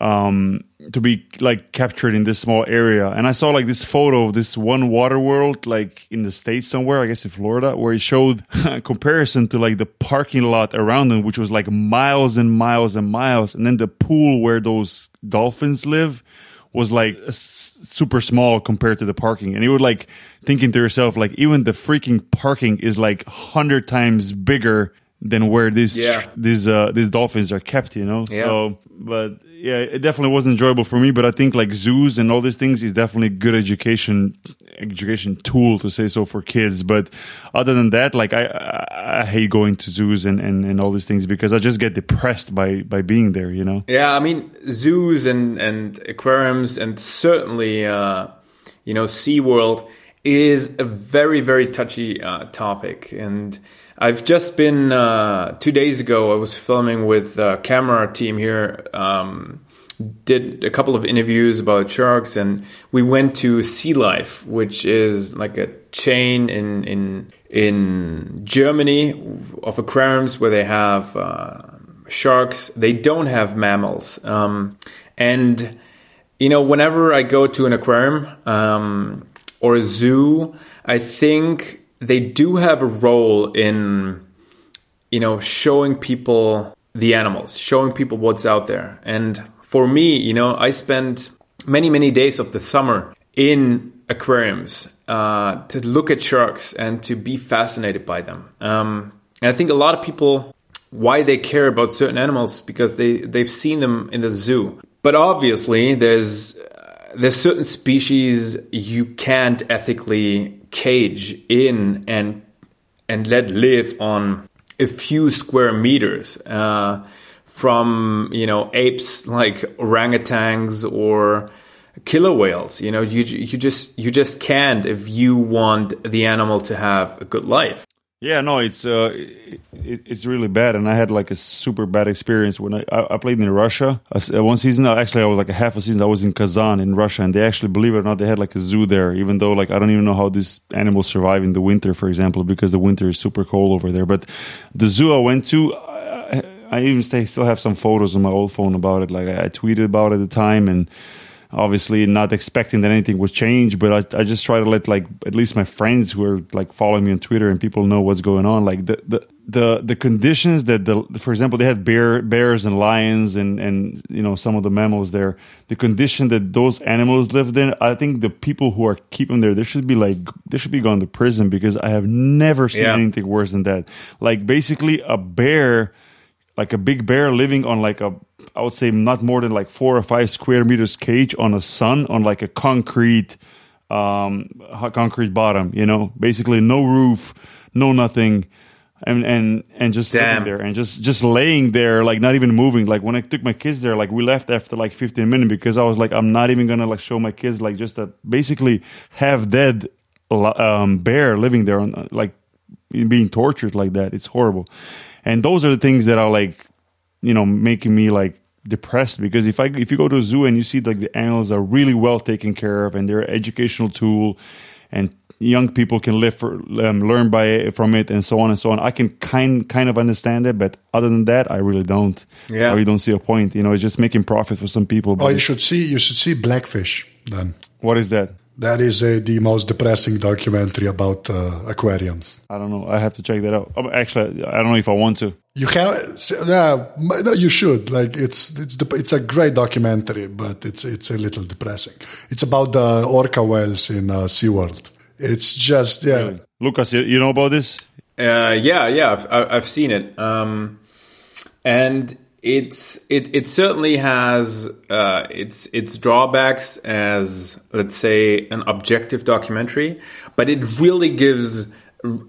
um to be like captured in this small area and i saw like this photo of this one water world like in the states somewhere i guess in florida where it showed comparison to like the parking lot around them which was like miles and miles and miles and then the pool where those dolphins live was like s- super small compared to the parking and you would like thinking to yourself like even the freaking parking is like 100 times bigger than where these Yeah. these uh these dolphins are kept you know Yeah. so but yeah it definitely wasn't enjoyable for me but i think like zoos and all these things is definitely good education education tool to say so for kids. But other than that like i i, I hate going to zoos and, and and all these things because i just get depressed by by being there you know? Yeah, I mean zoos and and aquariums and certainly uh, you know SeaWorld is a very very touchy uh, topic and I've just been uh, two days ago I was filming with a camera team here um, did a couple of interviews about sharks and we went to Sea Life which is like a chain in in in Germany of aquariums where they have uh, sharks. They don't have mammals. Um, and, you know, whenever I go to an aquarium um, or a zoo, I think they do have a role in, you know, showing people the animals, showing people what's out there. And for me, you know, I spent many, many days of the summer in aquariums uh, to look at sharks and to be fascinated by them. Um, and I think a lot of people why they care about certain animals because they they've seen them in the zoo. But obviously, there's there's certain species you can't ethically cage in and and let live on a few square meters. Uh, from you know apes like orangutans or killer whales, you know, you you just you just can't if you want the animal to have a good life. Yeah, no, it's uh, it, it's really bad, and I had like a super bad experience when I, I I played in Russia. Uh, one season, actually, I was like a half a season. I was in Kazan in Russia, and they actually, believe it or not, they had like a zoo there. Even though like I don't even know how these animals survive in the winter, for example, because the winter is super cold over there. But the zoo I went to, I, I even stay, still have some photos on my old phone about it. Like I, I tweeted about it at the time, and obviously not expecting that anything would change but I, I just try to let like at least my friends who are like following me on twitter and people know what's going on like the the the, the conditions that the for example they had bear bears and lions and and you know some of the mammals there the condition that those animals lived in i think the people who are keeping there they should be like they should be going to prison because i have never seen Yeah. anything worse than that like basically a bear like a big bear living on like a I would say not more than like four or five square meters cage on a sun on like a concrete um concrete bottom you know? Basically no roof no nothing and and and just Damn. sitting there and just just laying there like not even moving. Like when i took my kids there like we left after like 15 minutes because i was like i'm not even gonna like show my kids like just a basically half dead um bear living there on like being tortured like that. It's horrible. And those are the things that are like you know making me like depressed because if i if you go to a zoo and you see like the animals are really well taken care of and they're an educational tool and young people can live for um, learn by it, from it and so on and so on i can kind kind of understand it but other than that i really don't Yeah. i really don't see a point you know it's just making profit for some people but Oh, you should see you should see Blackfish then. what is that That is uh, the most depressing documentary about uh, aquariums. i don't know i have to check that out Um, actually i don't know if i want to You have, yeah, no, you should. Like it's it's the, it's a great documentary, but it's it's a little depressing. It's about the orca whales in uh, SeaWorld. It's just yeah. lucas you, you know about this Uh, yeah, yeah, I've, I've seen it, um, and it's it it certainly has uh, its its drawbacks as let's say an objective documentary, but it really gives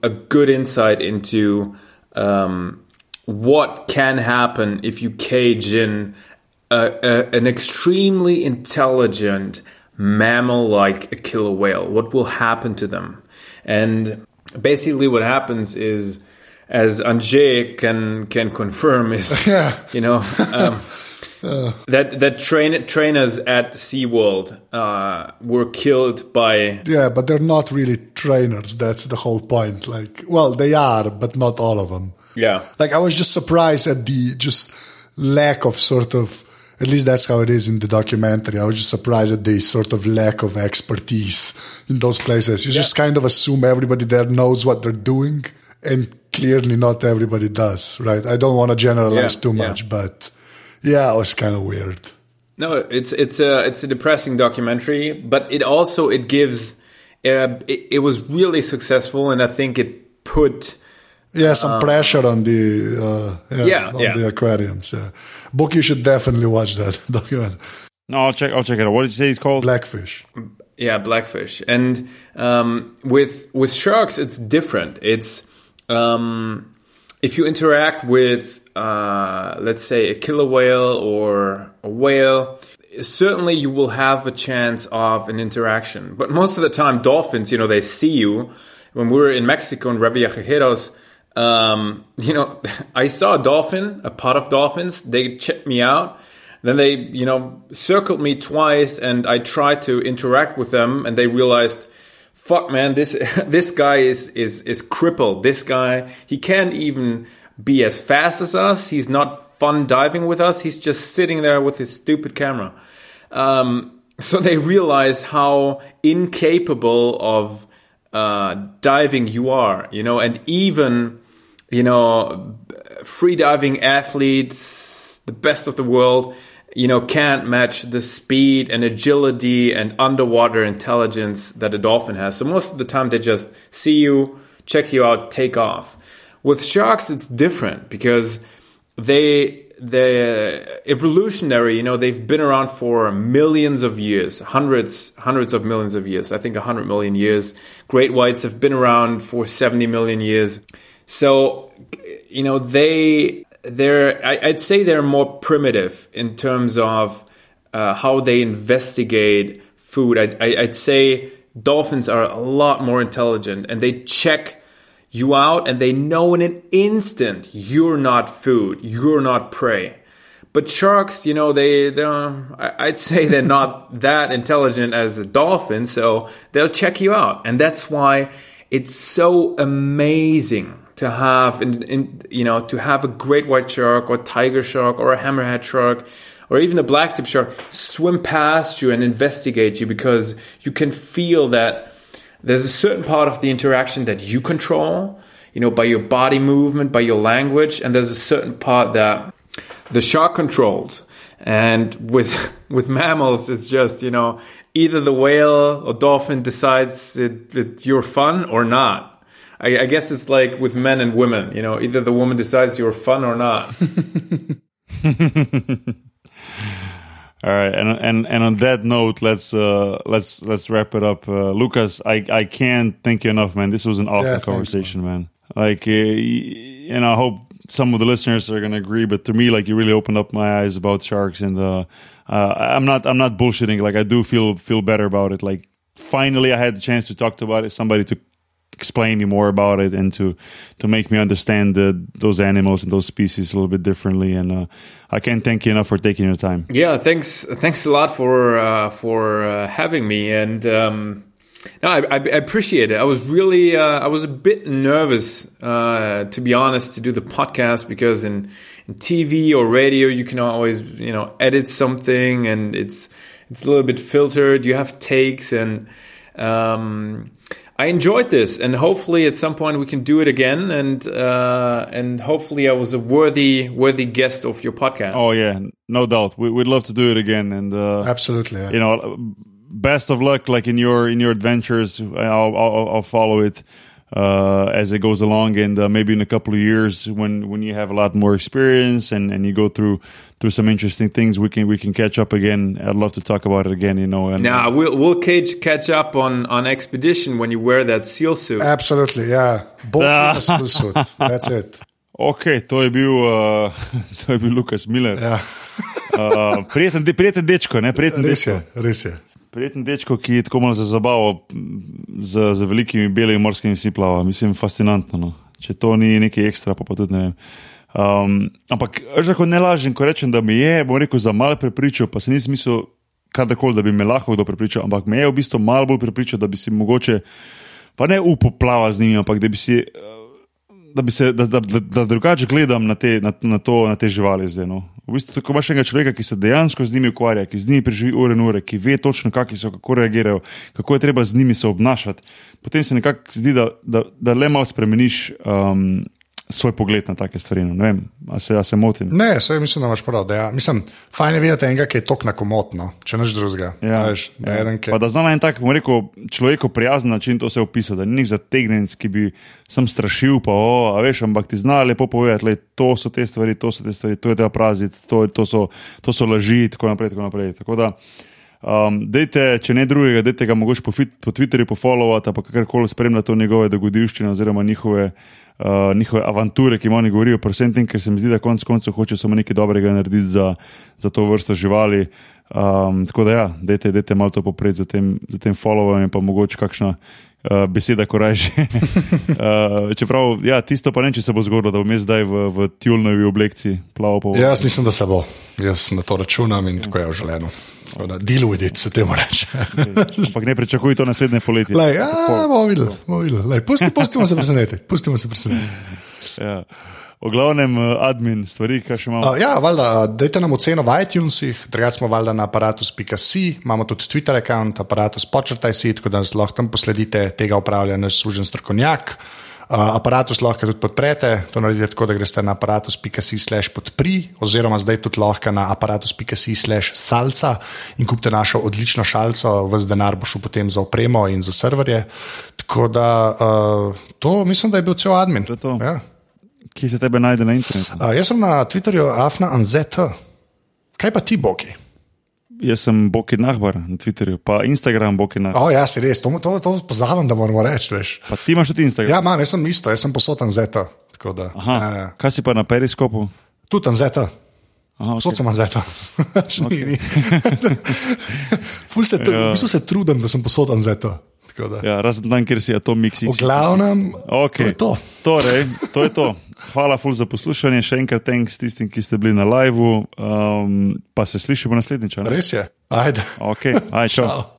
a good insight into um, what can happen if you cage in a, a, an extremely intelligent mammal like a killer whale. What will happen to them? And basically, what happens is, as Anže can can confirm, is Yeah. you know. Um, that that train, trainers at SeaWorld uh, were killed by Yeah, but they're not really trainers. That's the whole point. Like, well, they are, but not all of them. yeah Like, I was just surprised at the just lack of sort of. At least that's how it is in the documentary. I was just surprised at the sort of lack of expertise in those places. You just kind of assume everybody there knows what they're doing, and clearly not everybody does, right? I don't want to generalize Yeah, too yeah. much, but yeah, it was kind of weird. No, it's it's a it's a depressing documentary, but it also it gives uh, it, it was really successful, and I think it put Yeah, some pressure on the uh, yeah, Yeah, on yeah. the aquariums. Yeah. Book, you should definitely watch that document. No, I'll check. I'll check it out. What did you say it's called? Blackfish. yeah blackfish, and um, with with sharks it's different. It's um, if you interact with uh, let's say a killer whale or a whale. Certainly, you will have a chance of an interaction, but most of the time, dolphins, you know, they see you. When we were in Mexico in Revillagigedo, um, you know, I saw a dolphin, a pot of dolphins. They checked me out. Then they, you know, circled me twice, and I tried to interact with them, and they realized, "Fuck, man, this this guy is is is crippled. This guy, he can't even be as fast as us. He's not fun diving with us. He's just sitting there with his stupid camera." Um, so they realize how incapable of uh, diving you are, you know, and even, you know, free diving athletes, the best of the world, you know, can't match the speed and agility and underwater intelligence that a dolphin has. So most of the time they just see you, check you out, take off. With sharks, it's different because they they're uh, evolutionary you know they've been around for millions of years hundreds hundreds of millions of years i think 100 million years great whites have been around for 70 million years so you know they they're I, i'd say they're more primitive in terms of uh, how they investigate food I'd, I'd say dolphins are a lot more intelligent and they check you out and they know in an instant you're not food, you're not prey. But sharks, you know, they, I'd say they're not that intelligent as a dolphin, so they'll check you out. And that's why it's so amazing to have, in, in, you know, to have a great white shark or tiger shark or a hammerhead shark or even a blacktip shark swim past you and investigate you because you can feel that there's a certain part of the interaction that you control, you know, by your body movement, by your language, and there's a certain part that the shark controls. And with with mammals, it's just you know either the whale or dolphin decides it you're fun or not. I, I guess it's like with men and women, you know, either the woman decides you're fun or not. All right, and and and on that note, let's uh let's let's wrap it up. Uh, Lucas, I I can't thank you enough, man. This was an awesome Yeah, conversation, man. Like, uh, y- and I hope some of the listeners are gonna agree. But to me, like, you really opened up my eyes about sharks, and uh, uh, I'm not I'm not bullshitting. Like, I do feel feel better about it. Like, finally, I had the chance to talk to about it. Somebody to explain me more about it and to to make me understand the, those animals and those species a little bit differently. And uh, I can't thank you enough for taking your time. Yeah, thanks. Thanks a lot for uh, for uh, having me, and um, no, I, I, appreciate it. I was really, uh, I was a bit nervous, uh, to be honest, to do the podcast because in in TV or radio you can always, you know, edit something, and it's it's a little bit filtered. You have takes, and um, I enjoyed this, and hopefully at some point we can do it again, and uh, and hopefully I was a worthy worthy guest of your podcast. Oh yeah, no doubt. We, we'd love to do it again, and uh, Absolutely. Yeah. you know, best of luck, like in your in your adventures. I'll I'll, I'll follow it uh, as it goes along, and uh, maybe in a couple of years, when when you have a lot more experience and, and you go through through some interesting things, we can we can catch up again. I'd love to talk about it again. You know, and Now we'll we'll catch catch up on on expedition when you wear that seal suit. Absolutely, yeah. Both skill suit. That's it. Ok, to je bil, uh, to je bil Lukas Miller. Ja. Uh, prijeten, de, prijeten dečko, ne, prijeten Res dečko. je, res je. Prijeten dečko, ki je tako malo za zabavo, m, z, z velikimi belimi morskimi vsi plava. Mislim, fascinantno. No. Če to ni nekaj ekstra, pa, pa tudi ne vem. Um, ampak, že tako ne lažem, ko rečem, da me je, bom rekel, za malo prepričal, pa se nisem mislil, kadarkoli, da bi me lahko kdo prepričal, ampak me je v bistvu malo bolj prepričal, da bi si mogoče, pa ne upoplava z njimi, ampak da bi si. Da, se, da, da, da, da drugače gledam na te, na, na to, na te živali. Zdaj, no. V bistvu, ko imaš enega človeka, ki se dejansko z njimi ukvarja, ki z njimi preživi ure in ure, ki ve točno, kakšni so, kako reagirajo, kako je treba z njimi se obnašati, potem se nekako zdi, da, da, da le malo spremeniš um, svoj pogled na take stvari. No. Ne vem, a se, a se motim. Ne, se mislim, da imaš prav. Da ja. Mislim, fajn je videti enega, ki je tok nakomotno, če nič drugega. Ja, Veš, da ja. eden, ki- Pa da zna na en tak, rekel, človeku prijazen način to se opisati, da ni nek zategnjenec, ki bi sem strašil, pa o, a veš, ampak ti zna lepo povedati, lej, to so te stvari, to so te stvari, to je treba praziti, to, to, so, to so laži, tako naprej. Tako naprej. Tako da, um, dejte, če ne drugega, dejte ga mogoče po, fit- po Twitterju pofollowati, pa kakorkoli spremljati to njegove dogodivščine oziroma njihove. Uh, njihove avanture, ki jim oni govorijo, predvsem tem, ker se mi zdi, da konec koncev hoče samo nekaj dobrega narediti za, za to vrsto živali. Um, tako da, ja, dajte, dajte malo to popreti za tem, za tem followom, pa mogoče kakšna uh, beseda, ko reže. uh, čeprav, ja, tisto pa ne, če se bo zgodilo, da bom jaz zdaj v, v tjulnovi oblekci plaval po vodi. Jaz mislim, da se bo. Jaz na to računam in tako je v življenju. Da, Deal with it, se temu reče. Ampak ne pričakuj to naslednje poletje. Lej, ja, bomo videli, bomo videli. Lej, pusti, pustimo se presenetiti. Pustimo se presenetiti. Ja. O glavnem, uh, admin, stvari, kaj še imamo. Uh, ja, valjda, dajte nam oceno v iTunesih, drugače smo valjda na aparatus.si, imamo tudi Twitter račun, aparatus počrtaj si, tako da nas lahko tam posledite, tega upravlja naš služen strokovnjak. Uh, aparatus lahko tudi podprete, to naredite tako, da greste na aparatus.si slash podpri, oziroma zdaj tudi lahko na aparatus.si slash salca in kupite našo odlično šalco, vse denar bo šel potem za opremo in za serverje. Tako da uh, to mislim, da je bil cel admin. To to. Ja. Kje se tebe najde na internetu? Uh, jaz sem na Twitterju Afna Anzet. Kaj pa ti, Boki? Jaz sem Boki Nahbar na Twitterju, pa Instagram Boki Nahbar. O, ja, si res, to, to, to pozabim, da moramo reči. Veš. Pa ti imaš tudi Instagram? Ja, imam, jaz sem isto, jaz sem posoten zeta. Aha, Ja, ja. kaj si pa na periskopu? Tudi anzeta. Aha, Posod okay. sem anzeta. okay. Ful se, tr- Ja. v bistvu se trudim, da sem zeta. Tako da. ja, razen tam, kjer si je to mix. V glavnem, Okay. to je to. Torej, to je to. Hvala ful za poslušanje, še enkrat thanks tistim, ki ste bili na liveu, um, pa se slišimo naslednjič. Res je. Ajde. Okay, aj, čau. Čau.